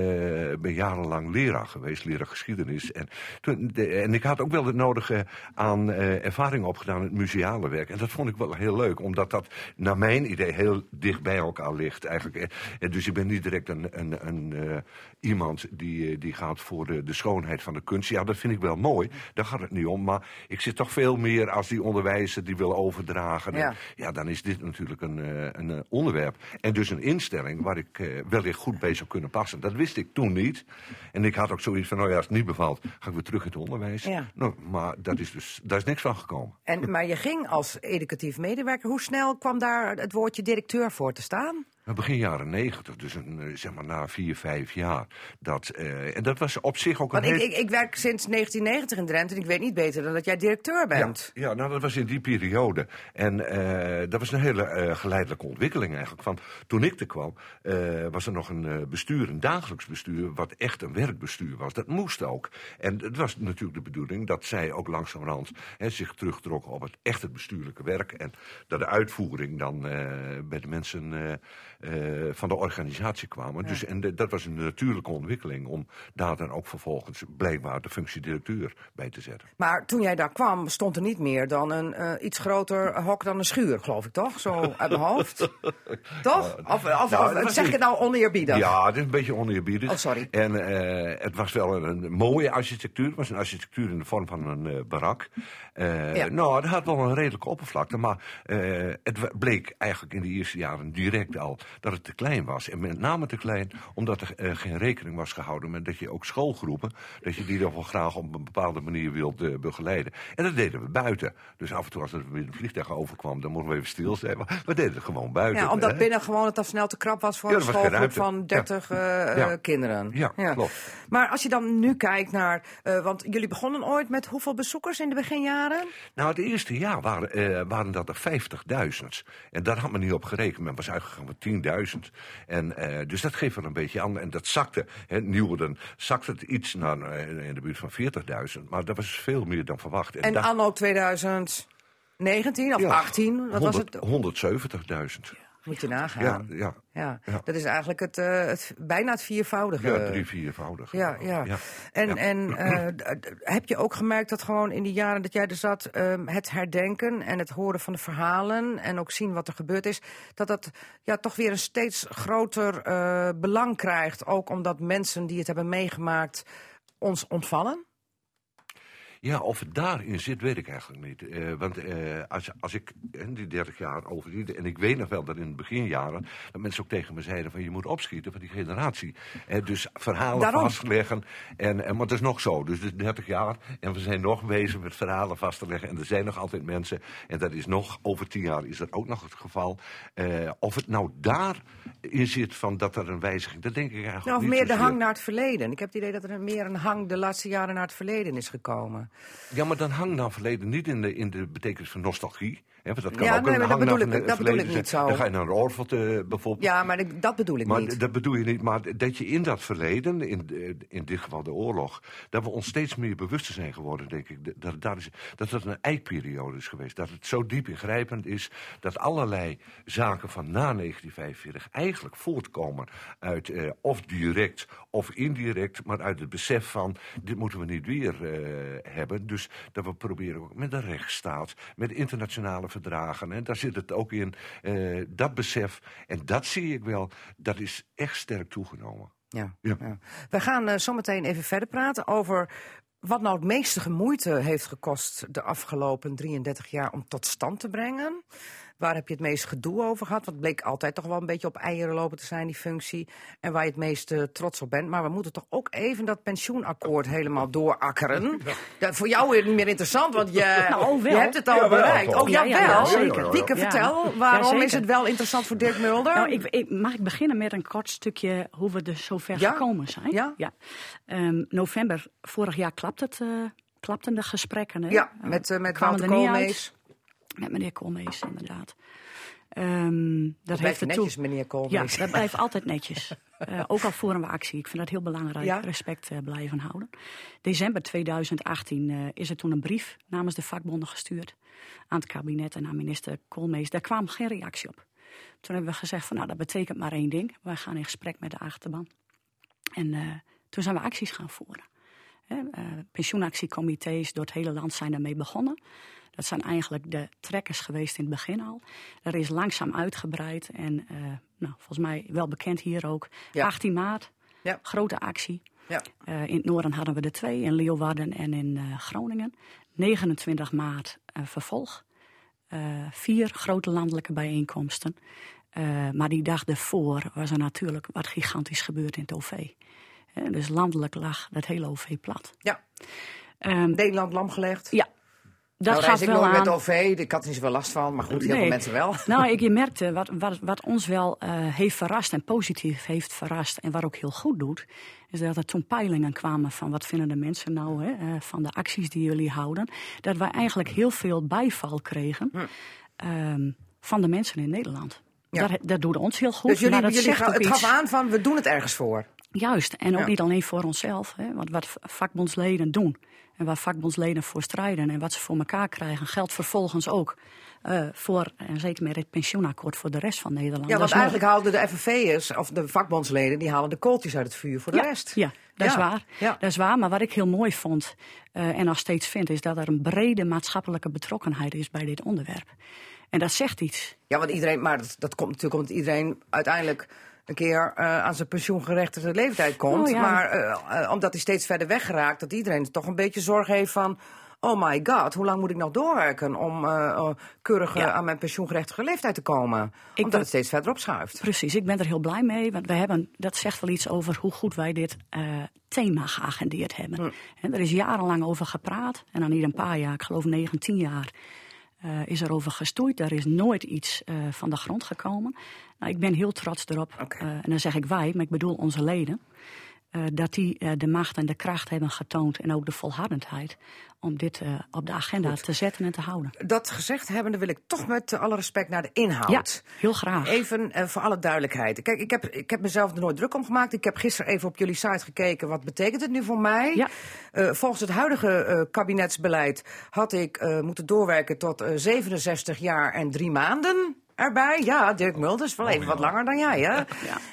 ben jarenlang leraar geweest, leraar geschiedenis. En, toen, de- en ik had ook wel het nodige aan eh, ervaring opgedaan in het museale werk. En dat vond ik wel heel leuk, omdat dat naar mijn idee heel dicht bij elkaar ligt. Eigenlijk. En dus ik ben niet direct een, een, een, eh, iemand die, die gaat voor de, de schoonheid van de kunst. Ja, dat vind ik wel mooi, daar gaat het niet om. Maar ik zit toch veel meer als die onderwijzer die wil overdragen. Ja. En ja, dan is dit natuurlijk een, een onderwerp. En dus een instelling waar ik eh, wellicht goed bij zou kunnen passen. Dat wist ik toen niet. En ik had ook zoiets van, nou ja, als het niet bevalt, ga ik weer terug in het onderwijs. Ja. Nou, maar dat is dus, daar is niks van gekomen. En, maar je ging als educatief medewerker. Hoe snel kwam daar het woordje directeur voor te staan? Nou, Begin jaren negentig, dus een, eh, zeg maar na vier, vijf jaar. Dat, eh, en dat was op zich ook een Want ik, ik, ik werk sinds 1990 in Drenthe en ik weet niet beter dan dat jij directeur bent. Ja, ja, nou dat was in die periode. En eh, dat was een hele geleidelijke ontwikkeling eigenlijk. Van, toen ik er kwam, was er nog een bestuur, een dagelijks bestuur, wat echt een werkbestuur was. Dat moest ook. En het was natuurlijk de bedoeling dat zij ook langzamerhand hè, zich terugtrokken op het echt het bestuurlijke werk. En dat de uitvoering dan bij de mensen eh, van de organisatie kwamen. Dus, en de- dat was een natuurlijke ontwikkeling om daar dan ook vervolgens blijkbaar de functie directeur bij te zetten. Maar toen jij daar kwam, stond er niet meer dan een eh, iets groter hok dan een schuur, geloof ik toch? Zo uit mijn hoofd. toch? Of, of, Nou, of was zeg ik het nou oneerbiedig? Ja, het is een beetje oneerbiedig. Oh, sorry. En eh, het was wel een, een mooie architectuur. Het was een architectuur in de vorm van een barak. Ja. Nou, het had wel een redelijke oppervlakte. Maar het bleek eigenlijk in de eerste jaren direct al dat het te klein was. En met name te klein omdat er eh, geen rekening was gehouden met dat je ook schoolgroepen, dat je die dan wel graag op een bepaalde manier wilt begeleiden. En dat deden we buiten. Dus af en toe als er weer een vliegtuig overkwam, dan mochten we even stil zijn. Maar we deden het gewoon buiten. Ja, omdat hè. binnen gewoon het al snel te krap was voor Ja, een schoolgroep van 30 eh, Ja. eh, kinderen. Ja, klopt. Maar als je dan nu kijkt naar, eh, want jullie begonnen ooit met hoeveel bezoekers in de beginjaren? Nou, het eerste jaar waren, eh, waren dat er 50.000. En daar had men niet op gerekend. Men was uitgegaan van 10.000. En, eh, dus dat geeft wel een beetje aan. En dat zakte, hè, Nieuwerden, zakte het iets naar eh, in de buurt van 40.000. Maar dat was veel meer dan verwacht. En daar- anno 2019 of ja, 18, wat was het? 170.000. Moet je nagaan. Ja, ja. Ja, dat is eigenlijk het, eh, het, bijna het viervoudige. Ja, drie, viervoudig. Ja, ja. En, Ja. en eh, d- d- heb je ook gemerkt dat gewoon in die jaren dat jij er zat, ehm, het herdenken en het horen van de verhalen en ook zien wat er gebeurd is, dat dat ja, toch weer een steeds groter eh, belang krijgt. Ook omdat mensen die het hebben meegemaakt ons ontvallen? Ja, of het daarin zit, weet ik eigenlijk niet. Eh, want eh, als, als ik in die 30 jaar overliep, en ik weet nog wel dat in de beginjaren, dat mensen ook tegen me zeiden van je moet opschieten van die generatie. Eh, dus verhalen Daarom. vastleggen. En, en, maar het is nog zo, dus het is 30 jaar en we zijn nog bezig met verhalen vast te leggen. En er zijn nog altijd mensen, en dat is nog, over 10 jaar is dat ook nog het geval. Eh, of het nou daarin zit van dat er een wijziging, dat denk ik eigenlijk Nou, of niet meer de hang naar het verleden. Ik heb het idee dat er meer een hang de laatste jaren naar het verleden is gekomen. Ja, maar dan hangt dan verleden niet in de, in de betekenis van nostalgie. Want dat kan Ja, ook nee, maar dat bedoel ik- dat bedoel ik niet zo. Dan ga je naar een Orvelt eh, bijvoorbeeld. Ja, maar dat bedoel ik Maar niet. dat bedoel je niet, maar dat je in dat verleden, in, de- in dit geval de oorlog, dat we ons steeds meer bewust zijn geworden, denk ik. Dat, dat, is, dat het een eikperiode is geweest. Dat het zo diep ingrijpend is dat allerlei zaken van na 1945 eigenlijk voortkomen uit eh, of direct of indirect, maar uit het besef van dit moeten we niet weer eh, hebben. Dus dat we proberen ook met de rechtsstaat, met internationale verdragen. En daar zit het ook in, eh, dat besef. En dat zie ik wel, dat is echt sterk toegenomen. Ja. Ja. ja. We gaan eh, zometeen even verder praten over wat nou het meeste moeite heeft gekost de afgelopen 33 jaar om tot stand te brengen. Waar heb je het meest gedoe over gehad? Want het bleek altijd toch wel een beetje op eieren lopen te zijn, die functie. En waar je het meest eh, trots op bent. Maar we moeten toch ook even dat pensioenakkoord helemaal doorakkeren. Dat voor jou weer niet meer interessant, want je, Nou, wel. je hebt het al bereikt. Oh, Ja, ja, zeker. Wieke, Ja. vertel, Ja, waarom is het wel interessant voor Dirk Mulder? Nou, ik, ik- mag ik beginnen met een kort stukje hoe we er zover Ja? gekomen zijn? Ja. Ehm, november vorig jaar klapt het, eh, klapten de gesprekken. Hè? ja, met, eh, met Wouter er Koolmees. Met meneer Koolmees, inderdaad. Ehm, dat Blijft heeft ertoe- netjes, meneer Ja, Koolmees. dat blijft altijd netjes. Eh, ook al voeren we actie. Ik vind dat heel belangrijk. Ja? Respect eh, blijven houden. December 2018 eh, is er toen een brief namens de vakbonden gestuurd. Aan het kabinet en aan minister Koolmees. Daar kwam geen reactie op. Toen hebben we gezegd van nou dat betekent maar één ding. Wij gaan in gesprek met de achterban. En toen zijn we acties gaan voeren. Hè, pensioenactiecomité's door het hele land zijn daarmee begonnen. Dat zijn eigenlijk de trekkers geweest in het begin al. Dat is langzaam uitgebreid en eh, nou, volgens mij wel bekend hier ook. Ja. 18 maart, Ja. grote actie. Ja. Eh, in het noorden hadden we er twee, in Leeuwarden en in eh, Groningen. 29 maart vervolg. Vier grote landelijke bijeenkomsten. Maar die dag ervoor was er natuurlijk wat gigantisch gebeurd in het OV. Dus landelijk lag dat hele OV plat. Ja, Ehm, Nederland lam gelegd. ja, dat nou, reis ik wel nooit aan. met OV, ik had er niet zoveel last van, maar goed, heel veel mensen wel. Nou, ik, je merkte wat, wat, wat ons wel eh, heeft verrast en positief heeft verrast en wat ook heel goed doet, is dat er toen peilingen kwamen van wat vinden de mensen nou hè, eh, van de acties die jullie houden. Dat wij eigenlijk heel veel bijval kregen ehm, van de mensen in Nederland. Ja. Dat, dat doet ons heel goed. Dus jullie, maar dat jullie zegt ga- ook het iets. gaf aan van, we doen het ergens voor. Juist, en ook Ja. niet alleen voor onszelf. Hè, want wat vakbondsleden doen en waar vakbondsleden voor strijden en wat ze voor elkaar krijgen, geldt vervolgens ook eh, voor, en zeker met het pensioenakkoord voor de rest van Nederland. Ja, want nog- eigenlijk haalden de FNV'ers, of de vakbondsleden, die halen de kooltjes uit het vuur voor de ja, rest. Ja, dat is waar. ja. Dat is waar. Maar wat ik heel mooi vond eh, en nog steeds vind, is dat er een brede maatschappelijke betrokkenheid is bij dit onderwerp. En dat zegt iets. Ja, want iedereen, maar dat, dat komt natuurlijk omdat iedereen uiteindelijk een keer eh, aan zijn pensioengerechtigde leeftijd komt. Oh, ja. Maar eh, eh, omdat hij steeds verder weggeraakt, dat iedereen toch een beetje zorg heeft van. Oh my god, hoe lang moet ik nog doorwerken om eh, keurig Ja. aan mijn pensioengerechtige leeftijd te komen? Ik omdat het steeds verder opschuift. Precies, ik ben er heel blij mee. Want we hebben, dat zegt wel iets over hoe goed wij dit thema geagendeerd hebben. En er is jarenlang over gepraat. En dan niet een paar jaar, ik geloof 19 jaar, eh, is er over gestoeid. Er is nooit iets eh, van de grond gekomen. Nou, ik ben heel trots erop. Eh, en dan zeg ik wij, maar ik bedoel onze leden. Eh, dat die eh, de macht en de kracht hebben getoond en ook de volhardendheid om dit eh, op de agenda te zetten en te houden. Dat gezegd hebbende wil ik toch met alle respect naar de inhoud. Ja, heel graag. Even voor alle duidelijkheid. Kijk, ik heb, ik heb mezelf er nooit druk om gemaakt. Ik heb gisteren even op jullie site gekeken. Wat betekent het nu voor mij? Ja. Volgens het huidige kabinetsbeleid had ik moeten doorwerken tot eh, 67 jaar en drie maanden. Erbij, ja, Dirk Mulders, wel even wat langer dan jij, hè?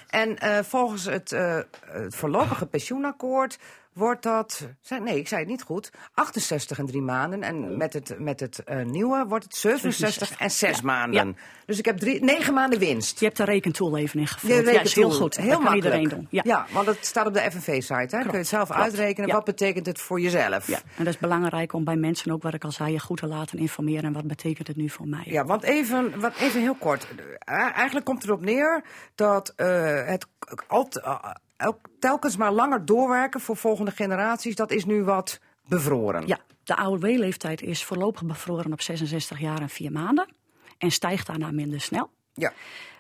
En eh, volgens het, eh, het voorlopige pensioenakkoord wordt dat. Nee, ik zei het niet goed. 68 en drie maanden. En met het, met het eh, nieuwe wordt het 67 en zes Ja. maanden. Ja. Dus ik heb drie, negen maanden winst. Je hebt de rekentool even ingevuld. Je ja, rekent is heel goed. Heel dat kan makkelijk. iedereen doen. Ja. want het staat op de FNV-site. Kun je het zelf klopt. uitrekenen. Ja. Wat betekent het voor jezelf? Ja, en dat is belangrijk om bij mensen ook, wat ik al zei, je goed te laten informeren. En wat betekent het nu voor mij? Ja, want even, wat, even heel kort. Eh, Eigenlijk komt het erop neer dat eh, het alt- telkens maar langer doorwerken voor volgende generaties, dat is nu wat bevroren. Ja, de AOW-leeftijd is voorlopig bevroren op 66 jaar en 4 maanden. En stijgt daarna minder snel. Ja.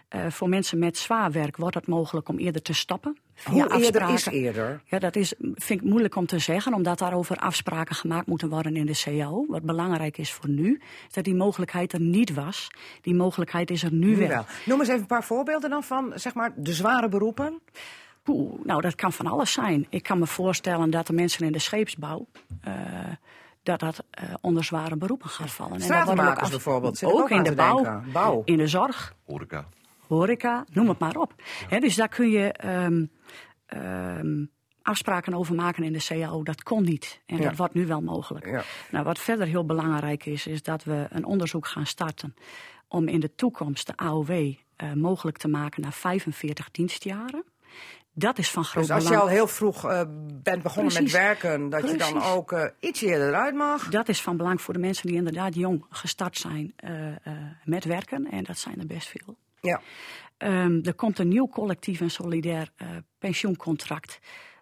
Eh, voor mensen met zwaar werk wordt het mogelijk om eerder te stoppen. Via Hoe eerder is eerder? Ja, dat is, vind ik moeilijk om te zeggen, omdat daarover afspraken gemaakt moeten worden in de CAO. Wat belangrijk is voor nu, is dat die mogelijkheid er niet was. Die mogelijkheid is er nu, Nu wel. wel. Noem eens even een paar voorbeelden dan van zeg maar, de zware beroepen. Poeh, nou, dat kan van alles zijn. Ik kan me voorstellen dat de mensen in de scheepsbouw. eh, dat dat eh, onder zware beroepen gaat vallen. En dat wordt Stratenmakers af- bijvoorbeeld, Ook, ook in de bouw, in de zorg, Horeca. horeca, noem het maar op. Hè, dus daar kun je ehm, ehm, afspraken over maken in de CAO. Dat kon niet. En Ja. dat wordt nu wel mogelijk. Ja. Nou, wat verder heel belangrijk is, is dat we een onderzoek gaan starten. om in de toekomst de AOW eh, mogelijk te maken naar 45 dienstjaren. Dat is van groot Dus als je belang. al heel vroeg eh, bent begonnen Precies. met werken, dat je dan ook eh, iets eerder eruit mag. Dat is van belang voor de mensen die inderdaad jong gestart zijn eh, met werken. En dat zijn er best veel. Ja. Ehm, er komt een nieuw collectief en solidair pensioencontract.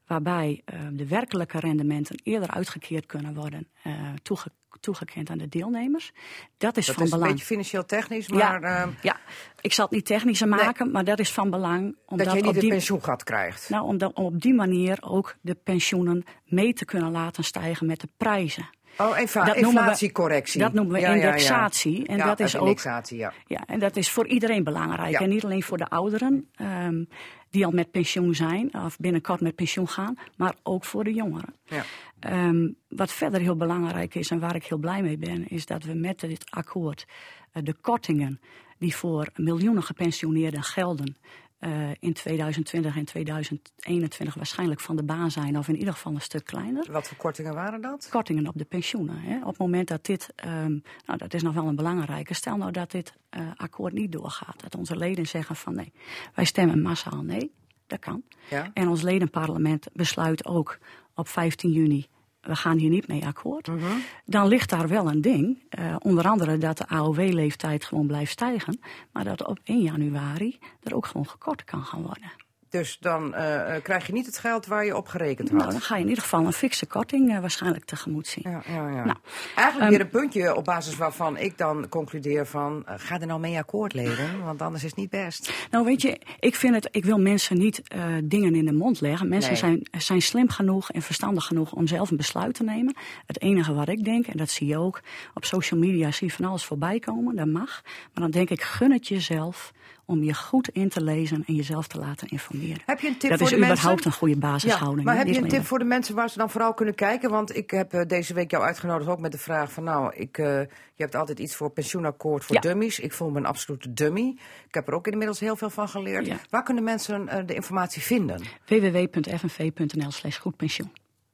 Waarbij eh, de werkelijke rendementen eerder uitgekeerd kunnen worden, eh, toege- toegekend aan de deelnemers. Dat is Dat van is een beetje financieel technisch, maar ja, ehm, ja, ik zal het niet technischer maken, maar dat is van belang. Omdat dat je op niet een die, pensioengat krijgt. nou, om, om op die manier ook de pensioenen mee te kunnen laten stijgen met de prijzen. Oh, infa- Dat noemen we- inflatiecorrectie. dat noemen we Ja, ja, ja. indexatie. En dat is ook indexatie, ja. Ja, en dat is voor iedereen belangrijk. En niet alleen voor de ouderen ehm, die al met pensioen zijn of binnenkort met pensioen gaan, maar ook voor de jongeren. Ja. Ehm, wat verder heel belangrijk is en waar ik heel blij mee ben, is dat we met dit akkoord eh, de kortingen die voor miljoenen gepensioneerden gelden. Eh, in 2020 en 2021 waarschijnlijk van de baan zijn, of in ieder geval een stuk kleiner Wat voor kortingen waren dat? kortingen op de pensioenen. Hè. Op het moment dat dit, ehm, nou dat is nog wel een belangrijke, stel nou dat dit eh, akkoord niet doorgaat. Dat onze leden zeggen van nee, wij stemmen massaal nee, dat kan. Ja. En ons ledenparlement besluit ook op 15 juni, we gaan hier niet mee akkoord. Mhm. Dan ligt daar wel een ding, eh, onder andere dat de AOW-leeftijd gewoon blijft stijgen. Maar dat op 1 januari er ook gewoon gekort kan gaan worden. Dus dan eh, eh, krijg je niet het geld waar je op gerekend had. Nou, dan ga je in ieder geval een fikse korting eh, waarschijnlijk tegemoet zien. Ja, ja, ja. Nou, Eigenlijk ehm, weer een puntje op basis waarvan ik dan concludeer van... ga er nou mee akkoord, leden, want anders is het niet best. Nou, weet je, ik vind het, ik wil mensen niet dingen in de mond leggen. Mensen Nee. zijn, zijn slim genoeg en verstandig genoeg om zelf een besluit te nemen. Het enige wat ik denk, en dat zie je ook, op social media zie je van alles voorbij komen, dat mag. Maar dan denk ik, gun het jezelf om je goed in te lezen en jezelf te laten informeren. Heb je een tip dat voor is de mensen? überhaupt een goede basishouding. Ja, maar heb je een tip voor de mensen waar ze dan vooral kunnen kijken? Want ik heb eh, deze week jou uitgenodigd ook met de vraag van... nou, ik, eh, je hebt altijd iets voor pensioenakkoord voor Ja. dummies. Ik voel me een absolute dummy. Ik heb er ook inmiddels heel veel van geleerd. Ja. Waar kunnen mensen eh, de informatie vinden? www.fnv.nl slash goed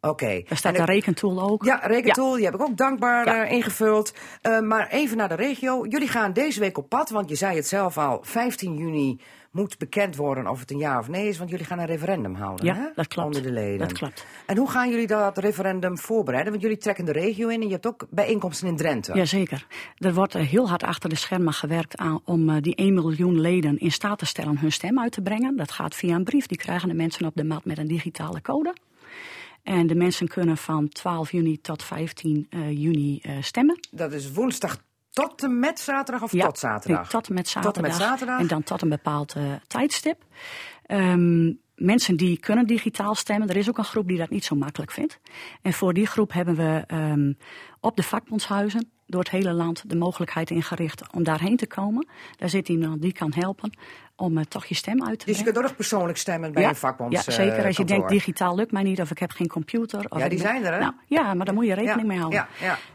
Oké. Daar staat En een rekentool ook. Ja, rekentool, die heb ik ook dankbaar Ja. eh, ingevuld. Eh, maar even naar de regio. Jullie gaan deze week op pad, want je zei het zelf al. 15 juni moet bekend worden of het een ja of nee is. Want jullie gaan een referendum houden, Ja, hè? dat klopt. Onder de leden. Dat klopt. En hoe gaan jullie dat referendum voorbereiden? Want jullie trekken de regio in en je hebt ook bijeenkomsten in Drenthe. Jazeker. Er wordt eh, heel hard achter de schermen gewerkt aan, om die 1 miljoen leden in staat te stellen hun stem uit te brengen. Dat gaat via een brief. Die krijgen de mensen op de mat met een digitale code. En de mensen kunnen van 12 juni tot 15 eh, juni eh, stemmen. Dat is woensdag tot en met zaterdag of tot zaterdag? nee, tot en met zaterdag. Tot en met zaterdag. En dan tot een bepaald eh, tijdstip. Ehm, mensen die kunnen digitaal stemmen. Er is ook een groep die dat niet zo makkelijk vindt. En voor die groep hebben we ehm, op de vakbondshuizen door het hele land de mogelijkheid ingericht om daarheen te komen. Daar zit iemand die kan helpen om eh, toch je stem uit te Dus je kunt ook nog persoonlijk stemmen bij ja, een vakbonds ja, zeker. Als je eh, denkt, digitaal lukt mij niet of ik heb geen computer. Of Ja, die zijn er, hè? Nou, ja, maar daar moet je rekening Ja, mee houden.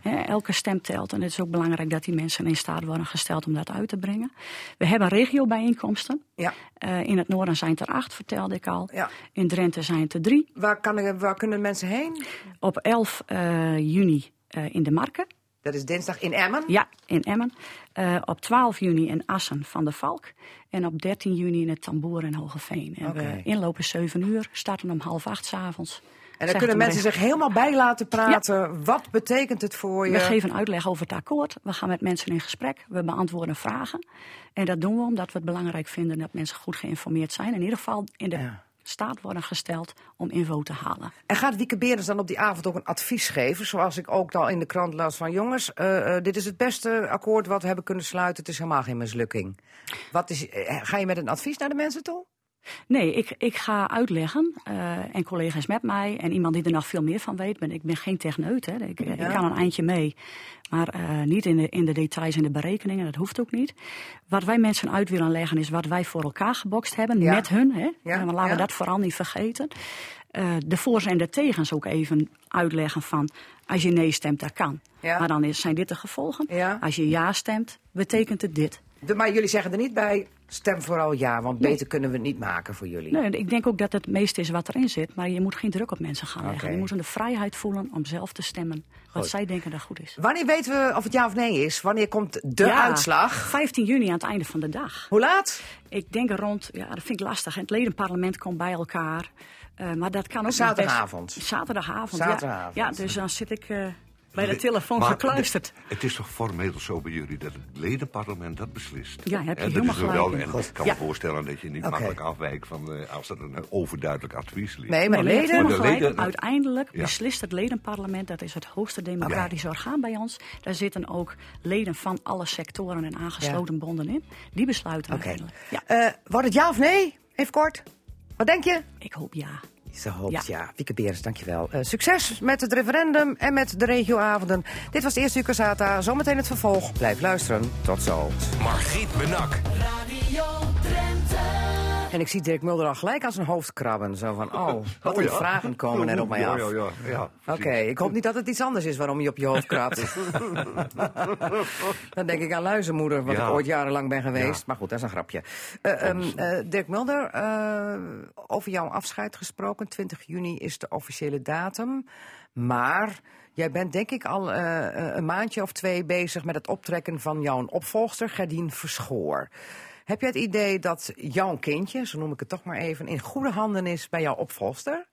ja, elke stem telt. En het is ook belangrijk dat die mensen in staat worden gesteld om dat uit te brengen. We hebben regiobijeenkomsten. Ja. Eh, in het noorden zijn het er acht, vertelde ik al. Ja. In Drenthe zijn het er drie. Waar, kan, waar kunnen mensen heen? Op 11 eh, juni eh, in de Marken. Dat is dinsdag in Emmen. Ja, in Emmen. Eh, op 12 juni in Assen van de Valk. En op 13 juni in het Tamboer in Hogeveen. En Oké. we inlopen 7 uur, starten om half acht 's avonds. En dan kunnen mensen zich helemaal bij laten praten. Wat betekent het voor je? We geven uitleg over het akkoord. We gaan met mensen in gesprek. We beantwoorden vragen. En dat doen we omdat we het belangrijk vinden dat mensen goed geïnformeerd zijn. In ieder geval in de Ja. Staat worden gesteld om info te halen. En gaat Wieke Berens dan op die avond ook een advies geven? Zoals ik ook al in de krant las van... jongens, eh, eh, dit is het beste akkoord wat we hebben kunnen sluiten. Het is helemaal geen mislukking. Wat is, eh, ga je met een advies naar de mensen toe? Nee, ik, ik ga uitleggen. eh, en collega's met mij. En iemand die er nog veel meer van weet. Ben, ik ben geen techneut. Hè. Ik, ik Ja. kan een eindje mee. Maar eh, niet in de, in de details en de berekeningen. Dat hoeft ook niet. Wat wij mensen uit willen leggen is wat wij voor elkaar gebokst hebben. Ja. Met hun. Hè. Ja, En laten we dat vooral niet vergeten. Eh, de voor's en de tegens ook even uitleggen van... als je nee stemt, dat kan. Ja. Maar dan is, zijn dit de gevolgen. Ja. Als je ja stemt, betekent het dit. De, maar jullie zeggen er niet bij, stem vooral ja, want beter kunnen we het niet maken voor jullie. Nee, ik denk ook dat het meeste is wat erin zit. Maar je moet geen druk op mensen gaan leggen. Je moet hun de vrijheid voelen om zelf te stemmen wat Goed. zij denken dat goed is. Wanneer weten we of het ja of nee is? Wanneer komt de Ja, uitslag? 15 juni aan het einde van de dag. Hoe laat? Ik denk rond, ja, dat vind ik lastig. Het ledenparlement komt bij elkaar. Eh, maar dat kan ook Zaterdagavond. best- Zaterdagavond. Zaterdagavond. Ja. ja, dus dan zit ik eh, bij de telefoon Maar gekluisterd. Het, het is toch formeel zo bij jullie dat het ledenparlement dat beslist? Ja, heb je En dat helemaal wel- gelijk in. En ik kan Ja. me voorstellen dat je niet makkelijk afwijkt van eh, als er een overduidelijk advies ligt. Nee, maar je hebt leden? helemaal Maar de gelijk. leden- Uiteindelijk Ja. beslist het ledenparlement, dat is het hoogste democratische orgaan bij ons. Daar zitten ook leden van alle sectoren en aangesloten bonden in. Die besluiten Oké. uiteindelijk. Ja, Eh, wordt het ja of nee? Even kort. Wat denk je? ik hoop ja. Ze hoopt ja. Ja. Wieke Beers, dankjewel. Eh, succes met het referendum en met de regioavonden. Dit was de eerste uur Casata. Zometeen het vervolg. Blijf luisteren. Tot zo. Margriet Benak. Radio. En ik zie Dirk Mulder al gelijk aan zijn hoofd krabben. Zo van, oh, wat een vragen komen er op mij af. Ja, ja, Oké, ik hoop niet dat het iets anders is waarom je op je hoofd krabt. Dan denk ik aan luizenmoeder, wat ik ooit jarenlang ben geweest. Maar goed, dat is een grapje. Eh, ehm, eh, Dirk Mulder, eh, over jouw afscheid gesproken. 20 juni is de officiële datum. Maar jij bent denk ik al een maandje of twee bezig met het optrekken van jouw opvolgster, Gerdien Verschoor. Heb jij het idee dat jouw kindje, zo noem ik het toch maar even, in goede handen is bij jouw opvolgster?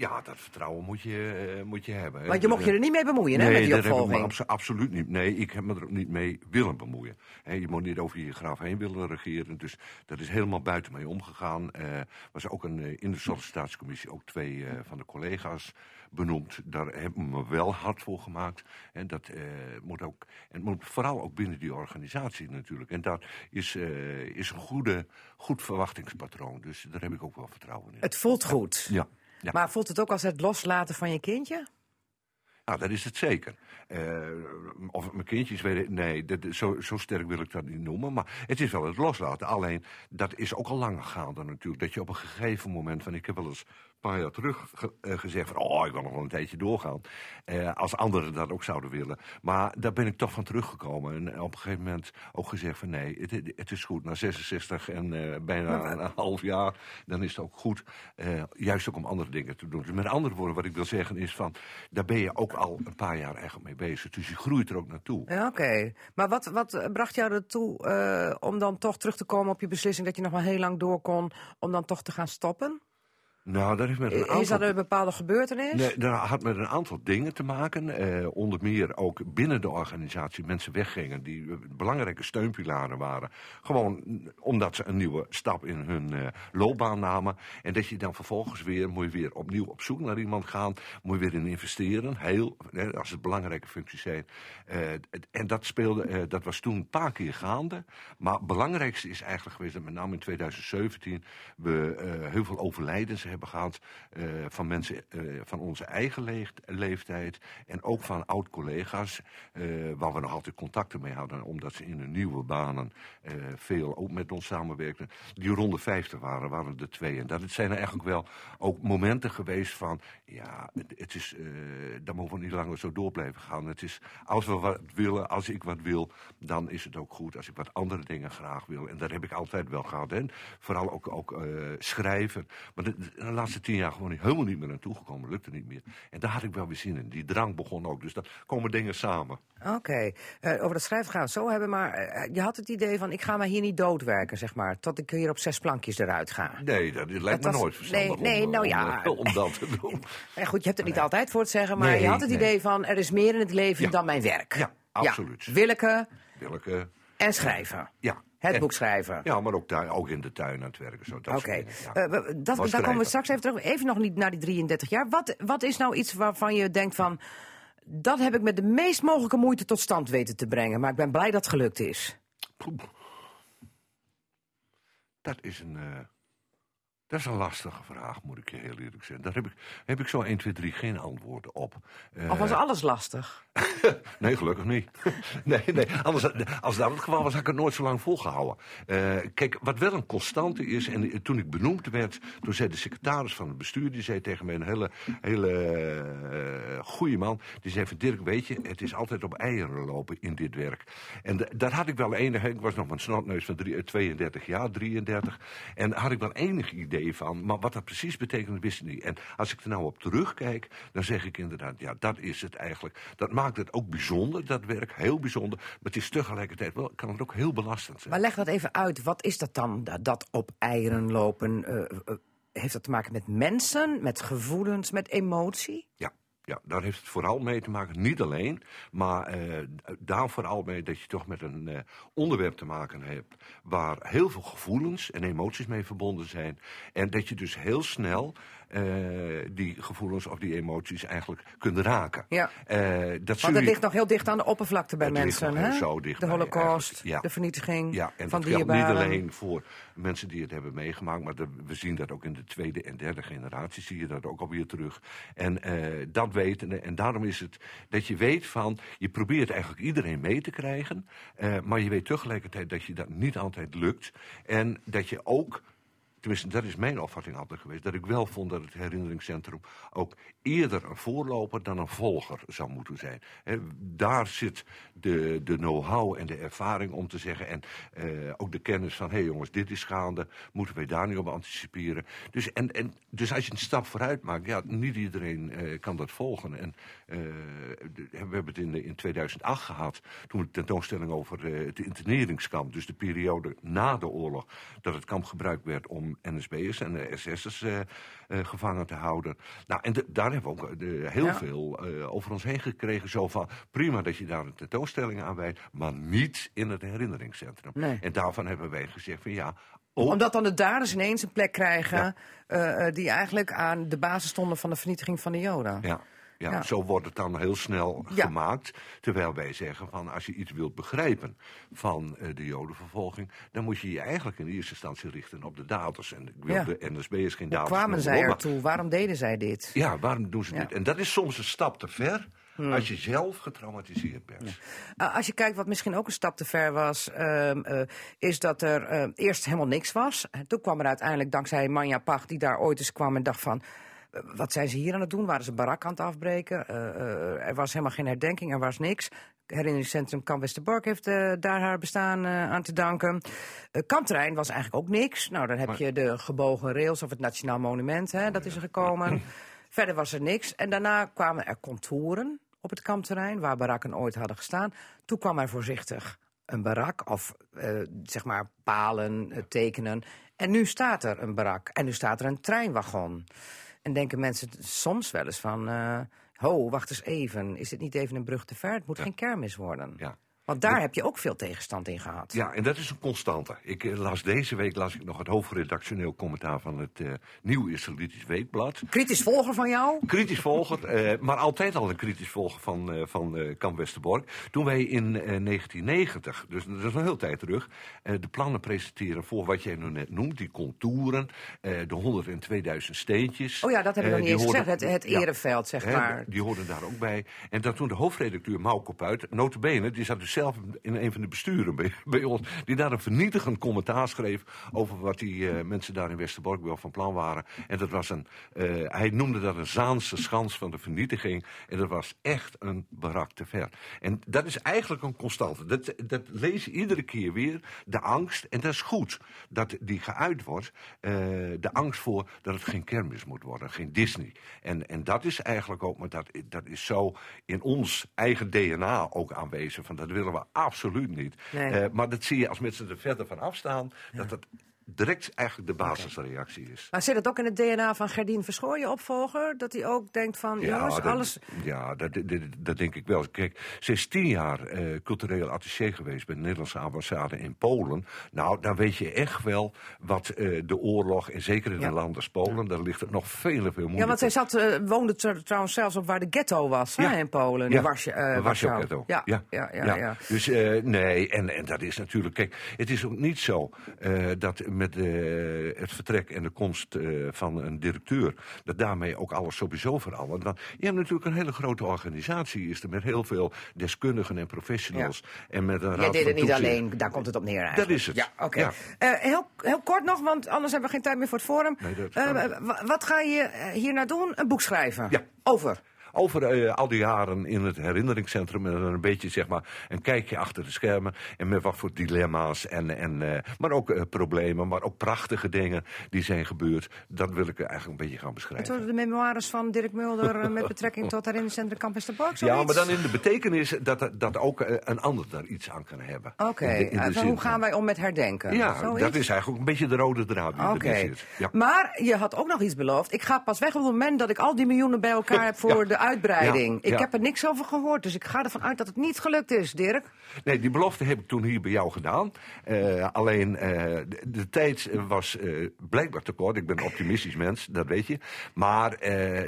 Ja, dat vertrouwen moet je, eh, moet je hebben. Want je mocht je er niet mee bemoeien, hè, met die opvolging. abso- absoluut niet. Nee, ik heb me er ook niet mee willen bemoeien. Hè, je moet niet over je graf heen willen regeren. Dus dat is helemaal buiten mij omgegaan. Er was ook een, eh, in de sollicitatiecommissie ook twee eh, van de collega's benoemd. Daar heb ik me wel hard voor gemaakt. En dat eh, moet ook, en moet vooral ook binnen die organisatie natuurlijk. En dat is, eh, is een goede, goed verwachtingspatroon. Dus daar heb ik ook wel vertrouwen in. Het voelt goed. Ja. Ja. Maar voelt het ook als het loslaten van je kindje? Nou, dat is het zeker. Eh, of mijn kindjes weten, nee, dat, zo, zo sterk wil ik dat niet noemen. Maar het is wel het loslaten. Alleen, dat is ook al langer gaande natuurlijk. Dat je op een gegeven moment, van ik heb wel eens een paar jaar terug ge- eh, gezegd van, oh, ik wil nog wel een tijdje doorgaan. Eh, als anderen dat ook zouden willen. Maar daar ben ik toch van teruggekomen. En op een gegeven moment ook gezegd van, nee, het, het is goed. Na 66 en eh, bijna een half jaar, dan is het ook goed. eh, juist ook om andere dingen te doen. Dus met andere woorden, wat ik wil zeggen is van, daar ben je ook al een paar jaar eigenlijk mee bezig. Dus je groeit er ook naartoe. Ja, oké. Maar wat, wat eh, bracht jou ertoe eh, om dan toch terug te komen op je beslissing dat je nog wel heel lang door kon om dan toch te gaan stoppen? Nou, dat heeft met een Is aantal... dat een bepaalde gebeurtenis? Nee, dat had met een aantal dingen te maken. Eh, onder meer ook binnen de organisatie mensen weggingen die eh, belangrijke steunpilaren waren. Gewoon omdat ze een nieuwe stap in hun eh, loopbaan namen. En dat je dan vervolgens weer, moet je weer opnieuw op zoek naar iemand gaan. Moet je weer in investeren. Heel, hè, als het belangrijke functies zijn. Eh, en dat speelde, eh, dat was toen een paar keer gaande. Maar het belangrijkste is eigenlijk geweest dat met name in 2017 we eh, heel veel overlijdens hebben gehad eh, van mensen eh, van onze eigen leeftijd en ook van oud-collega's eh, waar we nog altijd contacten mee hadden omdat ze in hun nieuwe banen veel ook met ons samenwerkten. Die rond de 50 waren, waren er twee. En dat zijn er eigenlijk wel ook momenten geweest van ja, het, is, daar mogen we niet langer zo door blijven gaan. Het is, als we wat willen, als ik wat wil, dan is het ook goed. Als ik wat andere dingen graag wil. En dat heb ik altijd wel gehad. En vooral ook, ook schrijven. Maar de, de laatste tien jaar gewoon helemaal niet meer naartoe gekomen. Lukte niet meer. En daar had ik wel weer zin in. Die drang begon ook. Dus dan komen dingen samen. Oké, Eh, over dat schrijven gaan we het zo hebben, maar eh, je had het idee van ik ga maar hier niet doodwerken, zeg maar, tot ik hier op zes plankjes eruit ga. Nee, dat, het lijkt Dat me was- nooit verstandig nee, nee, om, nou om, ja. om, om dat te doen. En goed, je hebt er niet altijd voor te zeggen, maar Nee, je had het idee van er is meer in het leven Ja. dan mijn werk. Ja, absoluut. Willeke Welke, en schrijven. ja. Het En- boek schrijven. Ja, maar ook, daar, ook in de tuin aan het werken. Oké, dingen, ja. Eh, daar komen we straks even terug. Even nog niet naar die 33 jaar. Wat, wat is nou iets waarvan je denkt van... dat heb ik met de meest mogelijke moeite tot stand weten te brengen. Maar ik ben blij dat het gelukt is. Dat is een. eh, dat is een lastige vraag, moet ik je heel eerlijk zeggen. Daar heb ik, heb ik zo 1, 2, 3 geen antwoorden op. Eh, Of was alles lastig? nee, gelukkig niet. nee, nee. Anders, als dat het geval was, had ik het nooit zo lang volgehouden. Eh, kijk, wat wel een constante is, en eh, toen ik benoemd werd, toen zei de secretaris van het bestuur, die zei tegen mij een hele, hele eh, goede man, die zei van Dirk, weet je, het is altijd op eieren lopen in dit werk. En daar had ik wel enig, ik was nog een snotneus van drie- eh, 32 jaar, 33, en had ik wel enig idee maar wat dat precies betekende, wist ik niet. En als ik er nou op terugkijk, dan zeg ik inderdaad, ja, dat is het eigenlijk. Dat maakt het ook bijzonder, dat werk, heel bijzonder, maar het is tegelijkertijd wel, kan het ook heel belastend zijn. Maar leg dat even uit. Wat is dat dan, dat, dat op eieren lopen? Eh, eh, heeft dat te maken met mensen, met gevoelens, met emotie? Ja, ja, daar heeft het vooral mee te maken. Niet alleen, maar eh, daar vooral mee dat je toch met een eh, onderwerp te maken hebt waar heel veel gevoelens en emoties mee verbonden zijn. En dat je dus heel snel eh, die gevoelens of die emoties eigenlijk kunt raken. Ja. Eh, dat Want ligt nog heel dicht aan de oppervlakte bij mensen. hè? zo dicht de holocaust. Ja. de vernietiging Ja, en van dat geldt niet alleen voor mensen die het hebben meegemaakt, maar de- we zien dat ook in de tweede en derde generatie, zie je dat ook alweer terug. En eh, dat weten, en daarom is het dat je weet van, je probeert eigenlijk iedereen mee te krijgen, maar je weet tegelijkertijd dat je dat niet altijd lukt. En dat je ook Tenminste, dat is mijn opvatting altijd geweest. Dat ik wel vond dat het herinneringscentrum ook eerder een voorloper dan een volger zou moeten zijn. Daar zit de, de know-how en de ervaring om te zeggen. En eh, ook de kennis van: hé hey jongens, dit is gaande. Moeten wij daar niet op anticiperen? Dus, en, en, dus als je een stap vooruit maakt, ja, niet iedereen eh, kan dat volgen. En eh, we hebben het in, in 2008 gehad. Toen de tentoonstelling over eh, het interneringskamp. Dus de periode na de oorlog. Dat het kamp gebruikt werd om NSB'ers en eh, SS'ers eh, eh, gevangen te houden. Nou, en de- daar hebben we ook eh, heel Ja. veel over ons heen gekregen. Zo van, prima dat je daar een tentoonstelling aan wijdt, maar niet in het herinneringscentrum. Nee. En daarvan hebben wij gezegd van ja... Omdat dan de daders ineens een plek krijgen Ja. die eigenlijk aan de basis stonden van de vernietiging van de Joden. Ja, ja, Ja. zo wordt het dan heel snel Ja. gemaakt. Terwijl wij zeggen van als je iets wilt begrijpen van eh, de jodenvervolging, dan moet je je eigenlijk in eerste instantie richten op de daders. En ik wil Ja. de NSB is geen Hoe daders. kwamen zij ertoe? Waarom deden zij dit? Ja, waarom doen ze dit? En dat is soms een stap te ver. Als je zelf getraumatiseerd bent. Uh, als je kijkt wat misschien ook een stap te ver was, uh, uh, is dat er eh, eerst helemaal niks was. En toen kwam er uiteindelijk dankzij Manja Pach, die daar ooit eens kwam en dacht van. Wat zijn ze hier aan het doen? Waren ze barak aan het afbreken? Eh, eh, er was helemaal geen herdenking, er was niks. Het herinneringscentrum Kamp Westerbork heeft eh, daar haar bestaan aan te danken. Kampterrein was eigenlijk ook niks. Nou, dan heb Maar- je de gebogen rails of het Nationaal Monument, hè, dat is er gekomen. Verder was er niks. En daarna kwamen er contouren op het kampterrein, waar barakken ooit hadden gestaan. Toen kwam er voorzichtig een barak, of zeg maar palen, tekenen. En nu staat er een barak. En nu staat er een treinwagon. En denken mensen soms wel eens van... eh, ho, wacht eens even. Is dit niet even een brug te ver? Het moet geen kermis worden. Ja. Want daar heb je ook veel tegenstand in gehad. Ja, en dat is een constante. Ik eh, las deze week las ik nog het hoofdredactioneel commentaar van het eh, Nieuw Israëlitisch Weekblad. Kritisch volger van jou? Kritisch volger, eh, maar altijd al een kritisch volger van, eh, van Kamp Westerbork. Toen wij in eh, 1990, dus dat is een heel tijd terug, de plannen presenteren voor wat jij nu net noemt, die contouren, de 100 en 2000 steentjes. Oh ja, dat heb ik nog niet eens hoorden- gezegd. Het, het ja. ereveld, zeg Hè, maar. Die hoorden daar ook bij. En dat toen de hoofdredacteur Mauko Puit, notabene, die zat dus in een van de besturen bij, bij ons, die daar een vernietigend commentaar schreef over wat die eh, mensen daar in Westerbork wel van plan waren. En dat was een, eh, hij noemde dat een Zaanse schans van de vernietiging. En dat was echt een barak te ver. En dat is eigenlijk een constante. Dat, dat lees je iedere keer weer. De angst, en dat is goed, dat die geuit wordt. eh, de angst voor dat het geen kermis moet worden, geen Disney. En, en dat is eigenlijk ook, maar dat, dat is zo in ons eigen DNA ook aanwezig. Van dat willen we absoluut niet. Nee. Eh, maar dat zie je als mensen er verder van afstaan, dat dat direct eigenlijk de basisreactie is. Maar zit het ook in het DNA van Gerdien Verschoor, je opvolger? Dat hij ook denkt van, jongens, dat, alles... ja dat, dat, dat- denk ik wel. Kijk, ze is tien jaar eh, cultureel attaché geweest bij de Nederlandse ambassade in Polen. Nou, dan weet je echt wel wat eh, de oorlog, en zeker in Ja. een land als Polen, daar ligt het nog veel, veel moeilijker. Ja, want zij zat, eh, woonde tr- trouwens zelfs op waar de ghetto was hè, Ja. in Polen. Ja. De Warsje, eh, De. Ja, ja, ja. ja, ja. Dus eh, nee, en, en dat is natuurlijk. Kijk, het is ook niet zo eh, dat met eh, het vertrek en de komst eh, van een directeur. dat daarmee ook alles sowieso verandert. Want je hebt natuurlijk een hele grote organisatie. Is er met heel veel deskundigen en professionals. En met een Jij raad deed het niet toezicht. alleen, daar komt het op neer eigenlijk. Dat is het. Ja, oké. Ja. Eh, heel, heel kort nog, want anders hebben we geen tijd meer voor het forum. Nee, wat ga je hierna doen? Een boek schrijven? Ja. Over? Over eh, al die jaren in het herinneringscentrum. En dan een beetje zeg maar een kijkje achter de schermen. En met wat voor dilemma's. En, en, eh, maar ook eh, problemen. Maar ook prachtige dingen die zijn gebeurd. Dat wil ik eigenlijk een beetje gaan Het beschrijven. worden de memoires van Dirk Mulder eh, met betrekking tot herinneringscentrum Kamp Westerbork? Ja, maar dan in de betekenis dat, dat ook eh, een ander daar iets aan kan hebben. Oké, eh, zin hoe gaan wij om met herdenken? Ja, Zoiets? dat is eigenlijk ook een beetje de rode draad die Oké, zit. Ja. maar je had ook nog iets beloofd. Ik ga pas weg op het moment dat ik al die miljoenen bij elkaar heb voor Ja. de uitbreiding. Ja, Ik ja. heb er niks over gehoord, dus ik ga ervan uit dat het niet gelukt is, Dirk. Nee, die belofte heb ik toen hier bij jou gedaan. Eh, alleen eh, de, de tijd was eh, blijkbaar te kort. Ik ben een optimistisch mens, dat weet je. Maar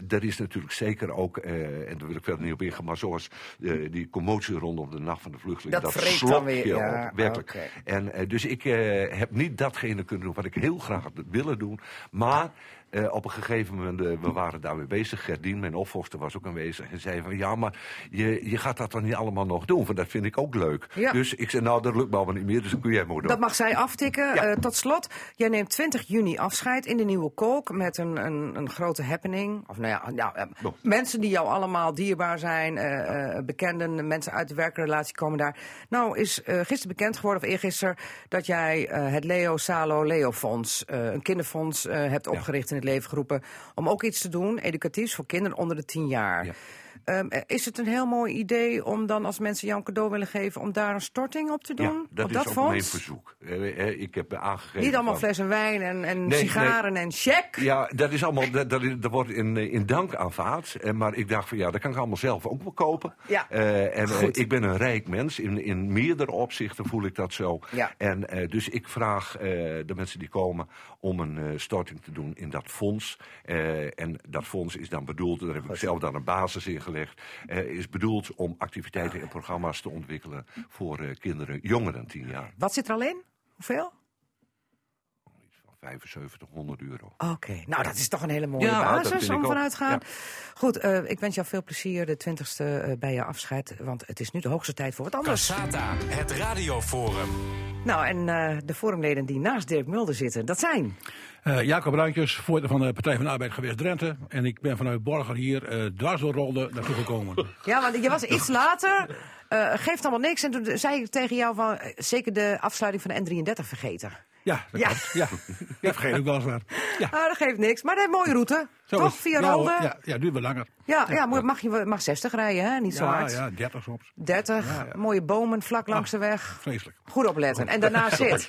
er is natuurlijk zeker ook, en daar wil ik verder niet op ingaan, maar zoals die commotie rondom de nacht van de vluchtelingen. Dat vreet dan je ja, op, werkelijk. En, dus ik heb niet datgene kunnen doen wat ik heel graag had willen doen. Maar eh, op een gegeven moment, eh, we waren daarmee bezig. Gerdien, mijn opvolger, was ook aanwezig. En zei van, ja, maar je, je gaat dat dan niet allemaal nog doen. Want dat vind ik ook leuk. Ja. Dus ik zei, nou, dat lukt me allemaal niet meer. Dus dan kun jij maar doen. Dat mag zij aftikken. Ja. Eh, tot slot, jij neemt 20 juni afscheid in de Nieuwe Kolk met een, een, een grote happening. Of nou ja, nou, mensen die jou allemaal dierbaar zijn, bekenden, mensen uit de werkrelatie komen daar. Nou is gisteren bekend geworden, of eergisteren, dat jij het Leo Salo Leo Fonds, een kinderfonds, hebt opgericht in het leven geroepen. Om ook iets te doen, educatiefs voor kinderen onder de 10 jaar. Ja. Ehm, eh, is het een heel mooi idee om dan als mensen jou een cadeau willen geven, om daar een storting op te doen? ja, dat op is dat ook fonds? mijn verzoek. Eh, eh, ik heb aangegeven... Niet allemaal van- flessen wijn en, en Nee, sigaren en check. Ja, dat is allemaal, dat, dat, wordt in, in dank aanvaard. Maar ik dacht van ja, dat kan ik allemaal zelf ook wel kopen. Ja. En Goed. ik ben een rijk mens. In, in meerdere opzichten voel ik dat zo. Ja. En dus ik vraag de mensen die komen om een storting te doen in dat fonds. En dat fonds is dan bedoeld, daar heb ik zelf dan een basis in is bedoeld om activiteiten en programma's te ontwikkelen voor eh, kinderen jonger dan 10 jaar. Wat zit er al in? Hoeveel? 7500 euro. Oké, nou dat is toch een hele mooie Ja, basis om vanuit te gaan. Ja. Goed, eh, ik wens jou veel plezier de 20ste eh, bij je afscheid. Want het is nu de hoogste tijd voor wat anders. Cassata, het radioforum. Nou, en eh, de forumleden die naast Dirk Mulder zitten, dat zijn... Eh, Jacob Ruijtjes, voorzitter van de Partij van de Arbeid geweest Drenthe. En ik ben vanuit Borger hier eh dwars door Rolde naartoe gekomen. Ja, want je was iets later. eh geeft allemaal niks. En toen zei ik tegen jou van zeker de afsluiting van de N33 vergeten. Ja, dat Ja. klopt. Ja. vergeet ik wel eens. Ja, Ah, dat geeft niks. Maar dat heeft een mooie route. zo Toch? Via ja, Ja, ja, duurt wel langer. Ja, ja, mag je mag 60 rijden, hè? Niet zo hard. ja, 30 soms. 30, Ja, ja. mooie bomen vlak langs de weg. Vreselijk. Goed opletten. En daarna zit.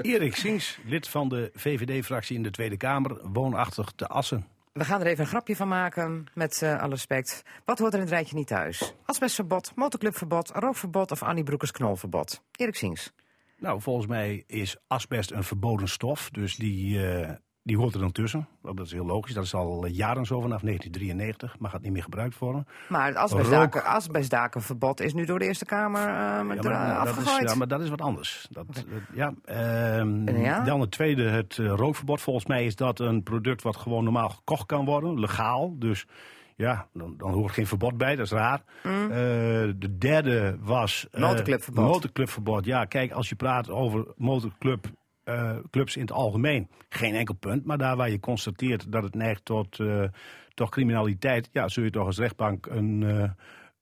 Erik Sings, lid van de VVD-fractie in de Tweede Kamer, woonachtig te Assen. We gaan er even een grapje van maken, met eh, alle respect. Wat hoort er in het rijtje niet thuis? Asbestverbod, motorclubverbod, rookverbod of Annie Broekers knolverbod? Erik Sings. Nou, volgens mij is asbest een verboden stof, dus die, eh, die hoort er dan tussen. Dat is heel logisch, dat is al jaren zo, vanaf 1993, mag het niet meer gebruikt worden. Maar het asbestdaken, asbestdakenverbod is nu door de Eerste Kamer met Ja, maar, dat is, ja, maar dat is wat anders. Dat, dat- ja, ehm, Ja? Dan het tweede, het rookverbod. Volgens mij is dat een product wat gewoon normaal gekocht kan worden, legaal. Dus ja, dan, dan hoort geen verbod bij, dat is raar. Eh, de derde was... eh, Motorclubverbod. Motorclubverbod. Ja, kijk, als je praat over motorclub... eh, clubs in het algemeen, geen enkel punt. Maar daar waar je constateert dat het neigt tot, tot criminaliteit, ja, zul je toch als rechtbank een,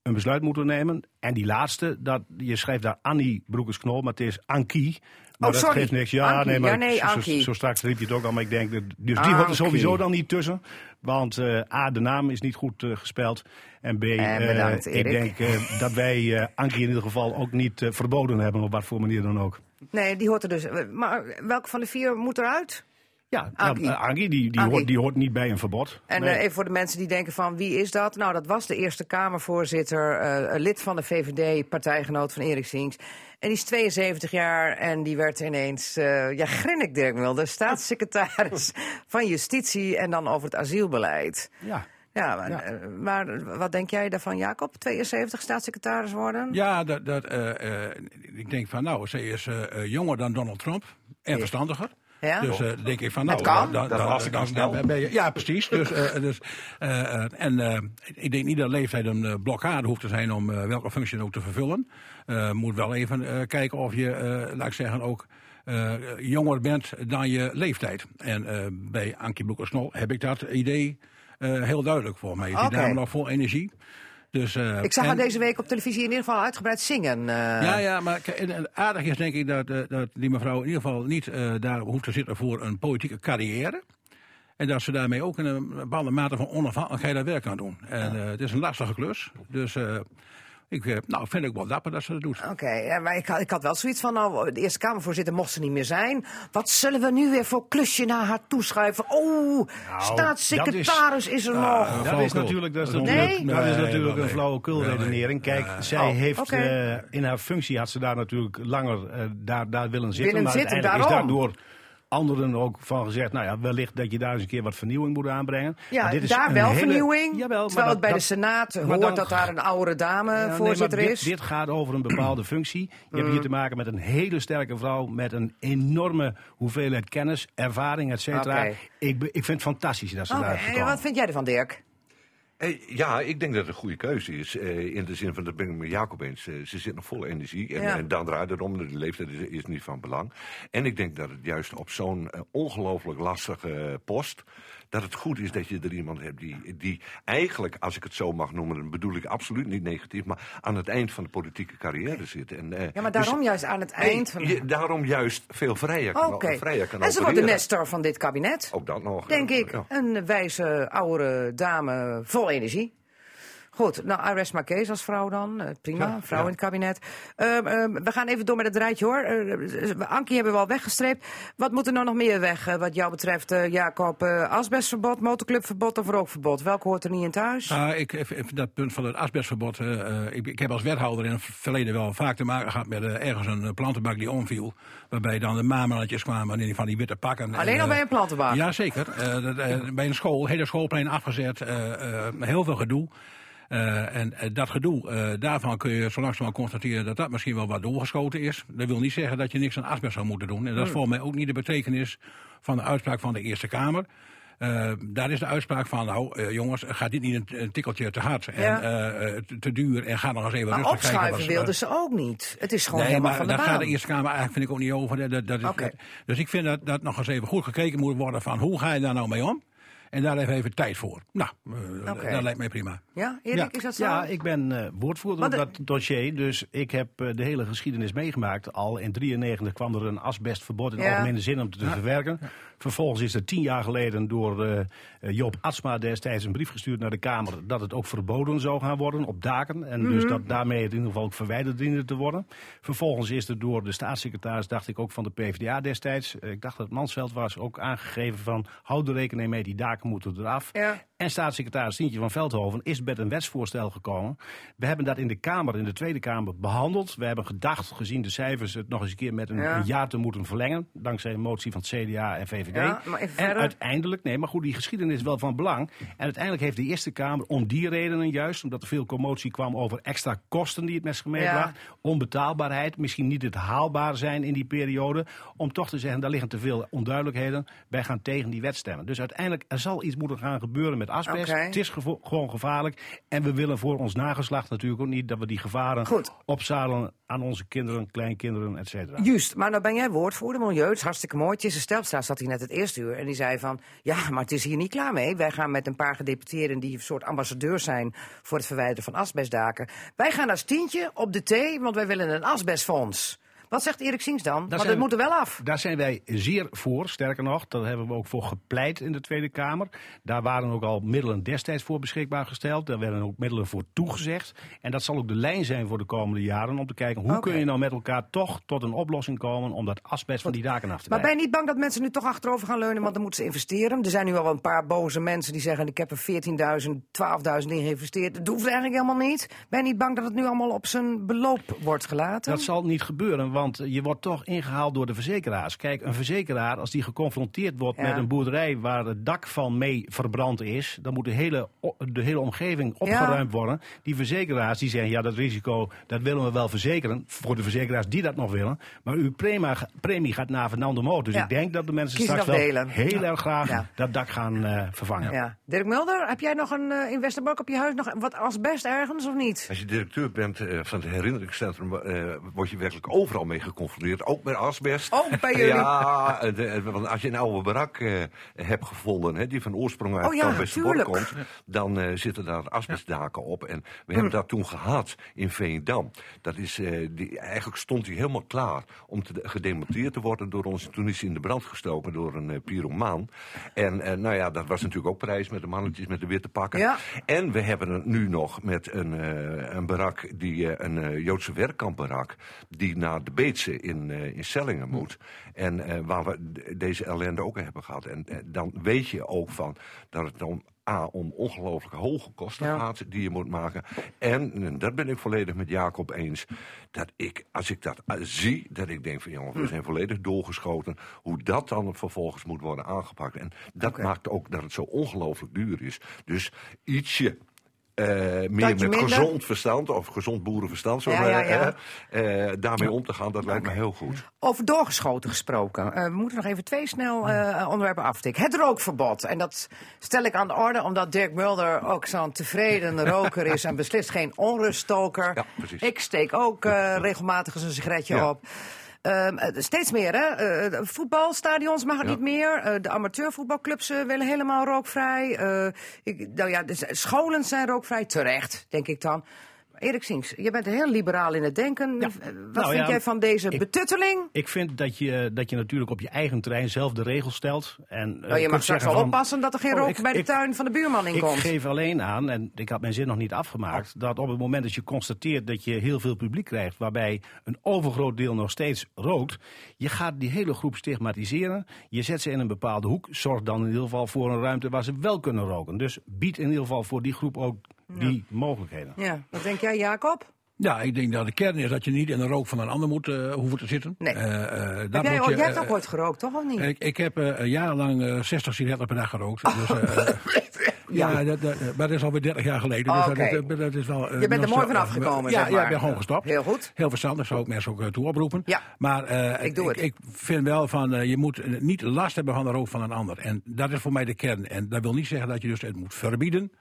een besluit moeten nemen. En die laatste, dat, je schrijft daar Annie Broekers-Knol, maar het is Ankie. Maar Oh, dat sorry. geeft niks. Ja, Ankie. nee, maar Ja, nee, zo- Ankie. Zo, zo straks riep je het ook al, maar ik denk, dat- dus die hoort er sowieso dan niet tussen. Want eh, A, de naam is niet goed eh, gespeld. En B, eh, bedankt, ik denk dat wij Ankie in ieder geval ook niet verboden hebben, op wat voor manier dan ook. Nee, die hoort er dus. Maar welke van de vier moet eruit? Ja, Ankie. Ankie, die, die, Ankie. Hoort, die hoort niet bij een verbod. En Nee. even voor de mensen die denken van wie is dat? Nou, dat was de Eerste Kamervoorzitter, lid van de VVD, partijgenoot van Erik Sings. En die is 72 jaar en die werd ineens, eh ja, grinnik Dirk Mulder, staatssecretaris van Justitie en dan over het asielbeleid. ja. Ja, maar, Ja. eh, maar wat denk jij daarvan, Jacob? 72 staatssecretaris worden? Ja, dat, dat, eh, eh, ik denk van nou, ze is jonger dan Donald Trump en verstandiger. Ja? Dus eh, denk ik van nou, Het kan. dan, Dat ik al dan- snel. dan ben je, ja, precies. Dus, eh, dus, en eh, ik denk niet dat leeftijd een blokkade hoeft te zijn om welke functie ook te vervullen. Eh moet wel even eh, kijken of je, eh, laat ik zeggen, ook jonger bent dan je leeftijd. En bij Ankie Broekers-Knol heb ik dat idee heel duidelijk voor mij. Die dame nog vol energie. Dus, Ik zag en- haar deze week op televisie in ieder geval uitgebreid zingen. ja, ja, maar en- aardig is denk ik dat, dat die mevrouw in ieder geval niet daar hoeft te zitten voor een politieke carrière. En dat ze daarmee ook in een bepaalde mate van onafhankelijkheid haar werk kan doen. En eh, het is een lastige klus. Dus ik eh, nou, vind ik wel dapper dat ze dat doet. Oké, ja, maar ik had, ik had wel zoiets van, nou, de Eerste Kamervoorzitter mocht ze niet meer zijn. Wat zullen we nu weer voor klusje naar haar toeschuiven? Oh, staatssecretaris is, er nog. Dat is flauwekul. natuurlijk, dat is Dat is natuurlijk, Nee? dat is Nee, natuurlijk nee, een flauwekul nee. redenering. Kijk, zij Oh, heeft eh, in haar functie had ze daar natuurlijk langer eh, daar, daar willen zitten. Willen maar zitten, daarom. is daardoor anderen ook van gezegd, nou ja, wellicht dat je daar eens een keer wat vernieuwing moet aanbrengen. Ja, dit is daar wel hele- vernieuwing. Jawel, terwijl het bij dat- de Senaat hoort dan- dat daar een oude dame Ja, nee, voorzitter maar dit, is. Dit gaat over een bepaalde functie. Je hebt hier te maken met een hele sterke vrouw met een enorme hoeveelheid kennis, ervaring, et cetera. Ik, ik vind het fantastisch dat ze Oké, daar en wat vind jij ervan, Dirk? Ja, ik denk dat het een goede keuze is. eh, in de zin van, dat ben ik met Jacob eens. eh, ze zit nog vol energie. En, Ja. en dan draait het om. De leeftijd is, is niet van belang. En ik denk dat het juist op zo'n eh, ongelooflijk lastige post... dat het goed is dat je er iemand hebt die, die eigenlijk, als ik het zo mag noemen... dan bedoel ik absoluut niet negatief... maar aan het eind van de politieke carrière zit. En, eh, Ja, maar dus- daarom juist aan het eind van... je- daarom juist veel vrijer kan, Oké. vrijer kan En ze wordt de nestor van dit kabinet. Ook dat nog. Denk ik. Ja. Een wijze oude dame vol energie. Goed, nou, my case als vrouw dan. Eh, prima, Ja, vrouw ja. in het kabinet. Ehm, ehm, we gaan even door met het rijtje hoor. Uh, Ankie hebben we al weggestreept. Wat moet er nou nog meer weg wat jou betreft, Jacob? Asbestverbod, motorclubverbod of rookverbod? Welke hoort er niet in thuis? Ah, ik, even, even dat punt van het asbestverbod. ik, ik heb als wethouder in het verleden wel vaak te maken gehad met ergens een plantenbak die omviel. Waarbij dan de maamannetjes kwamen in van die witte pakken. Alleen En, al bij een plantenbak? Ja, zeker. Dat, eh, bij een school, hele schoolplein afgezet. heel veel gedoe. Eh, en eh, dat gedoe, eh, daarvan kun je zo langzamerhand constateren dat dat misschien wel wat doorgeschoten is. Dat wil niet zeggen dat je niks aan asbest zou moeten doen. En dat is volgens mij ook niet de betekenis van de uitspraak van de Eerste Kamer. Eh, daar is de uitspraak van, nou jongens, gaat dit niet een, een tikkeltje te hard en Ja. te, te duur en ga nog eens even Maar rustig kijken. opschuiven wat- wilden ze ook niet. Het is gewoon Nee, helemaal maar van de daar gaat de Eerste Kamer eigenlijk vind ik ook niet over. Dat, dat, dat is, Oké. dat- dus ik vind dat, dat nog eens even goed gekeken moet worden van hoe ga je daar nou mee om? En daar even, even tijd voor. Nou, eh, dat lijkt mij prima. Ja, Erik, Ja. is dat zo? Ja, ik ben eh, woordvoerder Wat op dat dossier. Dus ik heb eh, de hele geschiedenis meegemaakt. Al in 93 kwam er een asbestverbod in Ja. algemene zin om te verwerken. Vervolgens is er tien jaar geleden door Joop Atsma destijds een brief gestuurd naar de Kamer... dat het ook verboden zou gaan worden op daken. En dus Mhm. dat daarmee het in ieder geval ook verwijderd diende te worden. Vervolgens is er door de staatssecretaris, dacht ik ook van de PvdA destijds... ik dacht dat het Mansveld was, ook aangegeven van... houd er rekening mee, die daken motordrev. Ja. En staatssecretaris Sientje van Veldhoven is met een wetsvoorstel gekomen. We hebben dat in de Kamer, in de Tweede Kamer, behandeld. We hebben gedacht, gezien de cijfers, het nog eens een keer met een, Ja. een jaar te moeten verlengen. Dankzij een motie van het CDA en VVD. Ja, en uiteindelijk, nee, maar goed, die geschiedenis is wel van belang. En uiteindelijk heeft de Eerste Kamer om die redenen juist, omdat er veel commotie kwam over extra kosten die het zich meebracht, onbetaalbaarheid, misschien niet het haalbaar zijn in die periode, om toch te zeggen, daar liggen te veel onduidelijkheden. Wij gaan tegen die wet stemmen. Dus uiteindelijk, er zal iets moeten gaan gebeuren met asbest. Het is gevo- gewoon gevaarlijk. En we willen voor ons nageslacht natuurlijk ook niet dat we die gevaren Goed. opzadelen aan onze kinderen, kleinkinderen, et cetera. Juist, maar nou ben jij woordvoerder milieu. Het is hartstikke mooi. Tjisse Stelpstra zat hier net het eerste uur. En die zei van, ja, maar het is hier niet klaar mee. Wij gaan met een paar gedeputeerden die een soort ambassadeurs zijn... voor het verwijderen van asbestdaken. Wij gaan als tientje op de thee, want wij willen een asbestfonds. Wat zegt Erik Sings dan? Want zijn- het moet er wel af. Daar zijn wij zeer voor. Sterker nog, daar hebben we ook voor gepleit in de Tweede Kamer. Daar waren ook al middelen destijds voor beschikbaar gesteld. Daar werden ook middelen voor toegezegd. En dat zal ook de lijn zijn voor de komende jaren. Om te kijken hoe kun je nou met elkaar toch tot een oplossing komen. om dat asbest van die daken af te Maar ben je niet bang dat mensen nu toch achterover gaan leunen, want dan moeten ze investeren? Er zijn nu al een paar boze mensen die zeggen: Ik heb er 14.000, 12.000 in geïnvesteerd. Dat hoeft eigenlijk helemaal niet. Ben je niet bang dat het nu allemaal op zijn beloop wordt gelaten? Dat zal niet gebeuren, want je wordt toch ingehaald door de verzekeraars. Kijk, een verzekeraar, als die geconfronteerd wordt Ja. met een boerderij waar het dak van mee verbrand is, dan moet de hele, de hele omgeving opgeruimd worden. Die verzekeraars die zeggen, ja, dat risico, dat willen we wel verzekeren. Voor de verzekeraars die dat nog willen. Maar uw premie, premie gaat naar Fernando Moot. Dus Ja. ik denk dat de mensen straks wel heel erg graag Ja. dat dak gaan eh, vervangen. Ja. Dirk Mulder, heb jij nog een in Westerbork op je huis nog wat asbest ergens of niet? Als je directeur bent eh, van het herinneringscentrum, eh, word je werkelijk overal mee geconfronteerd. Ook met asbest. Ook bij jullie? Ja, eh, de- eh, want als je een oude barak eh, hebt gevonden, hè, die van oorsprong uit Oh ja, komt, dan eh, zitten daar asbestdaken op. En we hebben dat toen gehad in Veendam. Dat is, eh, die, eigenlijk stond die helemaal klaar om te, gedemonteerd te worden door ons. Toen is hij in de brand gestoken door een pyromaan. En eh, nou ja, dat was natuurlijk ook prijs met de mannetjes met de witte pakken. Ja. En we hebben het nu nog met een, eh, een barak, die, een eh, Joodse werkkampbarak, die naar de Beetse in, eh, in Sellingen moet. En eh, waar we deze ellende ook hebben gehad. En eh, dan weet je ook van dat het om A, om ongelooflijk hoge kosten Ja. gaat die je moet maken. En, en dat ben ik volledig met Jacob eens, dat ik, als ik dat zie, dat ik denk van jongen, Hm. we zijn volledig doorgeschoten. Hoe dat dan vervolgens moet worden aangepakt. En dat maakt ook dat het zo ongelooflijk duur is. Dus ietsje eh, meer met minder. gezond verstand, of gezond boerenverstand, zo Ja, maar, ja, ja. eh, daarmee om te gaan, dat lijkt me heel goed. Over doorgeschoten gesproken. Eh, we moeten nog even twee snel onderwerpen aftikken. Het rookverbod. En dat stel ik aan de orde omdat Dirk Mulder ook zo'n tevreden roker is en beslist geen onruststoker. Ik steek ook regelmatig eens een sigaretje Ja. op. Ehm, eh, steeds meer, hè? Eh, de voetbalstadions mag het Ja. niet meer. Eh, de amateurvoetbalclubs eh, willen helemaal rookvrij. Eh, ik, nou ja, de scholen zijn rookvrij. Terecht, denk ik dan. Erik Sings, je bent heel liberaal in het denken. Ja. Eh, Wat Nou vind ja, jij van deze ik- betutteling? Ik vind dat je, dat je natuurlijk op je eigen terrein zelf de regels stelt. En, eh, Nou, je mag straks wel van- oppassen dat er geen Oh, rook ik- bij de ik- tuin van de buurman in Ik komt. geef alleen aan, en ik had mijn zin nog niet afgemaakt, dat op het moment dat je constateert dat je heel veel publiek krijgt, waarbij een overgroot deel nog steeds rookt, je gaat die hele groep stigmatiseren. Je zet ze in een bepaalde hoek. Zorg dan in ieder geval voor een ruimte waar ze wel kunnen roken. Dus bied in ieder geval voor die groep ook die mogelijkheden. Ja, wat denk jij, Jacob? Ja, ik denk dat de kern is dat je niet in de rook van een ander moet eh, hoeven te zitten. Nee. Eh, eh, Heb jij, je, jij hebt ook ooit gerookt, toch? Of niet? Ik, ik heb eh, jarenlang eh, 60 sigaretten per dag gerookt. Dus, eh, Ja, dat, dat, maar dat is alweer 30 jaar geleden. Dus Oké. dat, dat, dat is wel, eh, Je bent er mooi vanaf gekomen, Ja, zeg ja, maar. ik ben gewoon gestopt. Heel goed. Heel verstandig, zou ik mensen ook toe oproepen. Ja. Maar eh, Ik doe het. Ik, vind wel van, eh, je moet niet last hebben van de rook van een ander. En dat is voor mij de kern. En dat wil niet zeggen dat je dus het moet verbieden.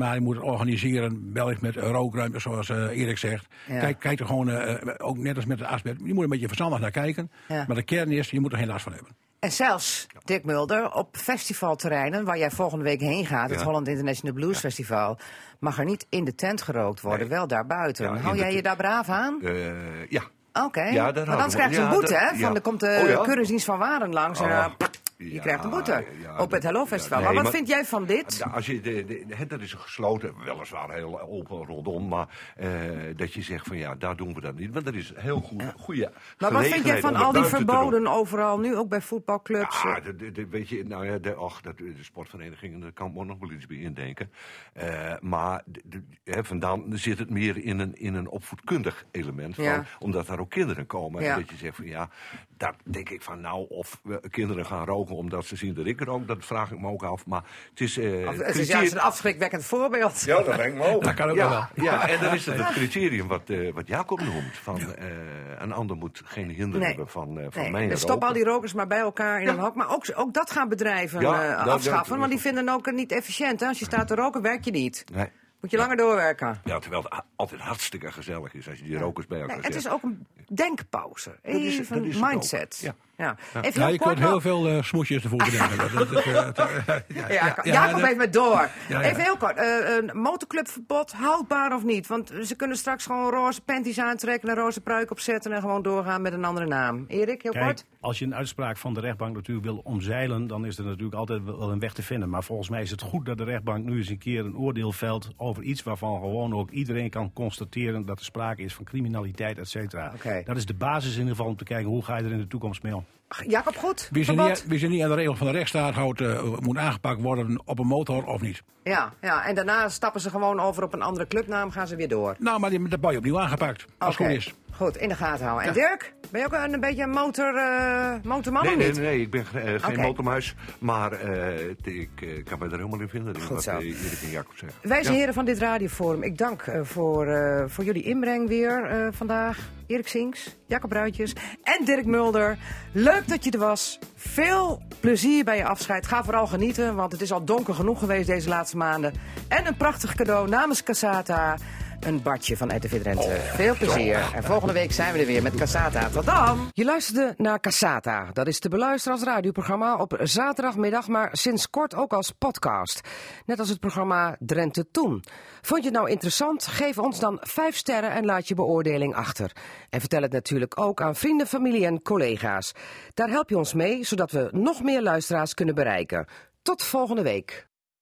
Maar je moet het organiseren, wellicht met rookruimte, zoals eh, Erik zegt. Ja. Kijk, kijk er gewoon, eh, ook net als met de asbest, je moet een beetje verstandig naar kijken. Ja. Maar de kern is, je moet er geen last van hebben. En zelfs, Dick Mulder, op festivalterreinen waar jij volgende week heen gaat, het Ja. Holland International Blues Festival, mag er niet in de tent gerookt worden, Nee. wel daarbuiten. Ja, Hou jij je daar braaf aan? Eh, ja. Oké, anders we- krijg je een boete, hè? Van, ja. dan komt de Oh, keuringsdienst van Waren langs en eh, je ja, krijgt een boete ja, op het Hello Festival. ja, maar wat maar- vind jij van dit? Als je de, dat is gesloten, weliswaar heel open rondom, maar eh, dat je zegt van ja, daar doen we dat niet. Want dat is heel goed, goede Maar wat vind jij van al die verboden overal, nu ook bij voetbalclubs? Ja, de, de, de- weet je, nou ja, de, och, dat, de sportverenigingen, daar kan ik nog wel iets bij indenken. Eh, maar hè, vandaan zit het meer in een, in een opvoedkundig element. Van. Omdat daar ook kinderen komen. En dat je zegt van ja, daar denk ik van nou, of we kinderen gaan roken omdat ze zien dat ik rook, dat vraag ik me ook af. Maar het is. eh, het is juist een afschrikwekkend voorbeeld. ja, dat denk ik me ook. Dat kan ook wel ja, wel. Ja, en dan is het het criterium wat, eh, wat Jacob noemt. Van, eh, een ander moet geen hinder Nee. hebben van, eh van Nee, mijn dus stop al die rokers maar bij elkaar in een hok. Maar ook, ook dat gaan bedrijven Ja, eh, dat- afschaffen. dat- want die vinden ook niet efficiënt. Hè? Als je staat te roken, werk je niet. Nee. Moet je langer doorwerken. Ja, terwijl het altijd hartstikke gezellig is als je die rokers bij elkaar Nee, het is ook een denkpauze. Even ook. mindset. Ja. Ja. Ja, Even heel je kort kunt heel veel eh, smoesjes ervoor bedenken. Dat- is, ja, Ja, ja, ja, Jacob dat- heeft me door. ja. Even heel kort. eh, een motorclubverbod, houdbaar of niet? Want ze kunnen straks gewoon roze panties aantrekken... en een roze pruik opzetten en gewoon doorgaan met een andere naam. Erik, heel Kijk, kort? als je een uitspraak van de rechtbank natuurlijk wil omzeilen, dan is er natuurlijk altijd wel een weg te vinden. Maar volgens mij is het goed dat de rechtbank nu eens een keer een oordeel velt over iets waarvan gewoon ook iedereen kan constateren dat er sprake is van criminaliteit, et cetera. Dat is de basis in ieder geval om te kijken hoe ga je er in de toekomst mee om. Jacob, goed? Wie Verbod? niet, wie zich niet aan de regels van de rechtsstaat houdt, eh, moet aangepakt worden op een motor of niet. Ja, ja, en daarna stappen ze gewoon over op een andere clubnaam, gaan ze weer door. Nou, maar die, dat ben je opnieuw aangepakt. Als het goed is. Goed, in de gaten houden. En Dirk, ben je ook een, een beetje een motor, eh, motorman Nee, of nee, niet? nee, ik ben eh, geen Oké. motormuis. Maar eh, ik kan me er helemaal in vinden. in Goed wat zo. Erik en Jacob zeggen. Wij zijn Ja. heren van dit radioforum. Ik dank voor, voor jullie inbreng weer vandaag. Erik Sinks, Jacob Ruitjes en Dirk Mulder. Leuk dat je er was. Veel plezier bij je afscheid. Ga vooral genieten, want het is al donker genoeg geweest deze laatste maanden. En een prachtig cadeau namens Casata. Een badje van RTV Drenthe. Veel plezier. En volgende week zijn we er weer met Casata. Tot dan! Je luisterde naar Casata. Dat is te beluisteren als radioprogramma op zaterdagmiddag, maar sinds kort ook als podcast. Net als het programma Drenthe Toen. Vond je het nou interessant? Geef ons dan 5 sterren en laat je beoordeling achter. En vertel het natuurlijk ook aan vrienden, familie en collega's. Daar help je ons mee, zodat we nog meer luisteraars kunnen bereiken. Tot volgende week.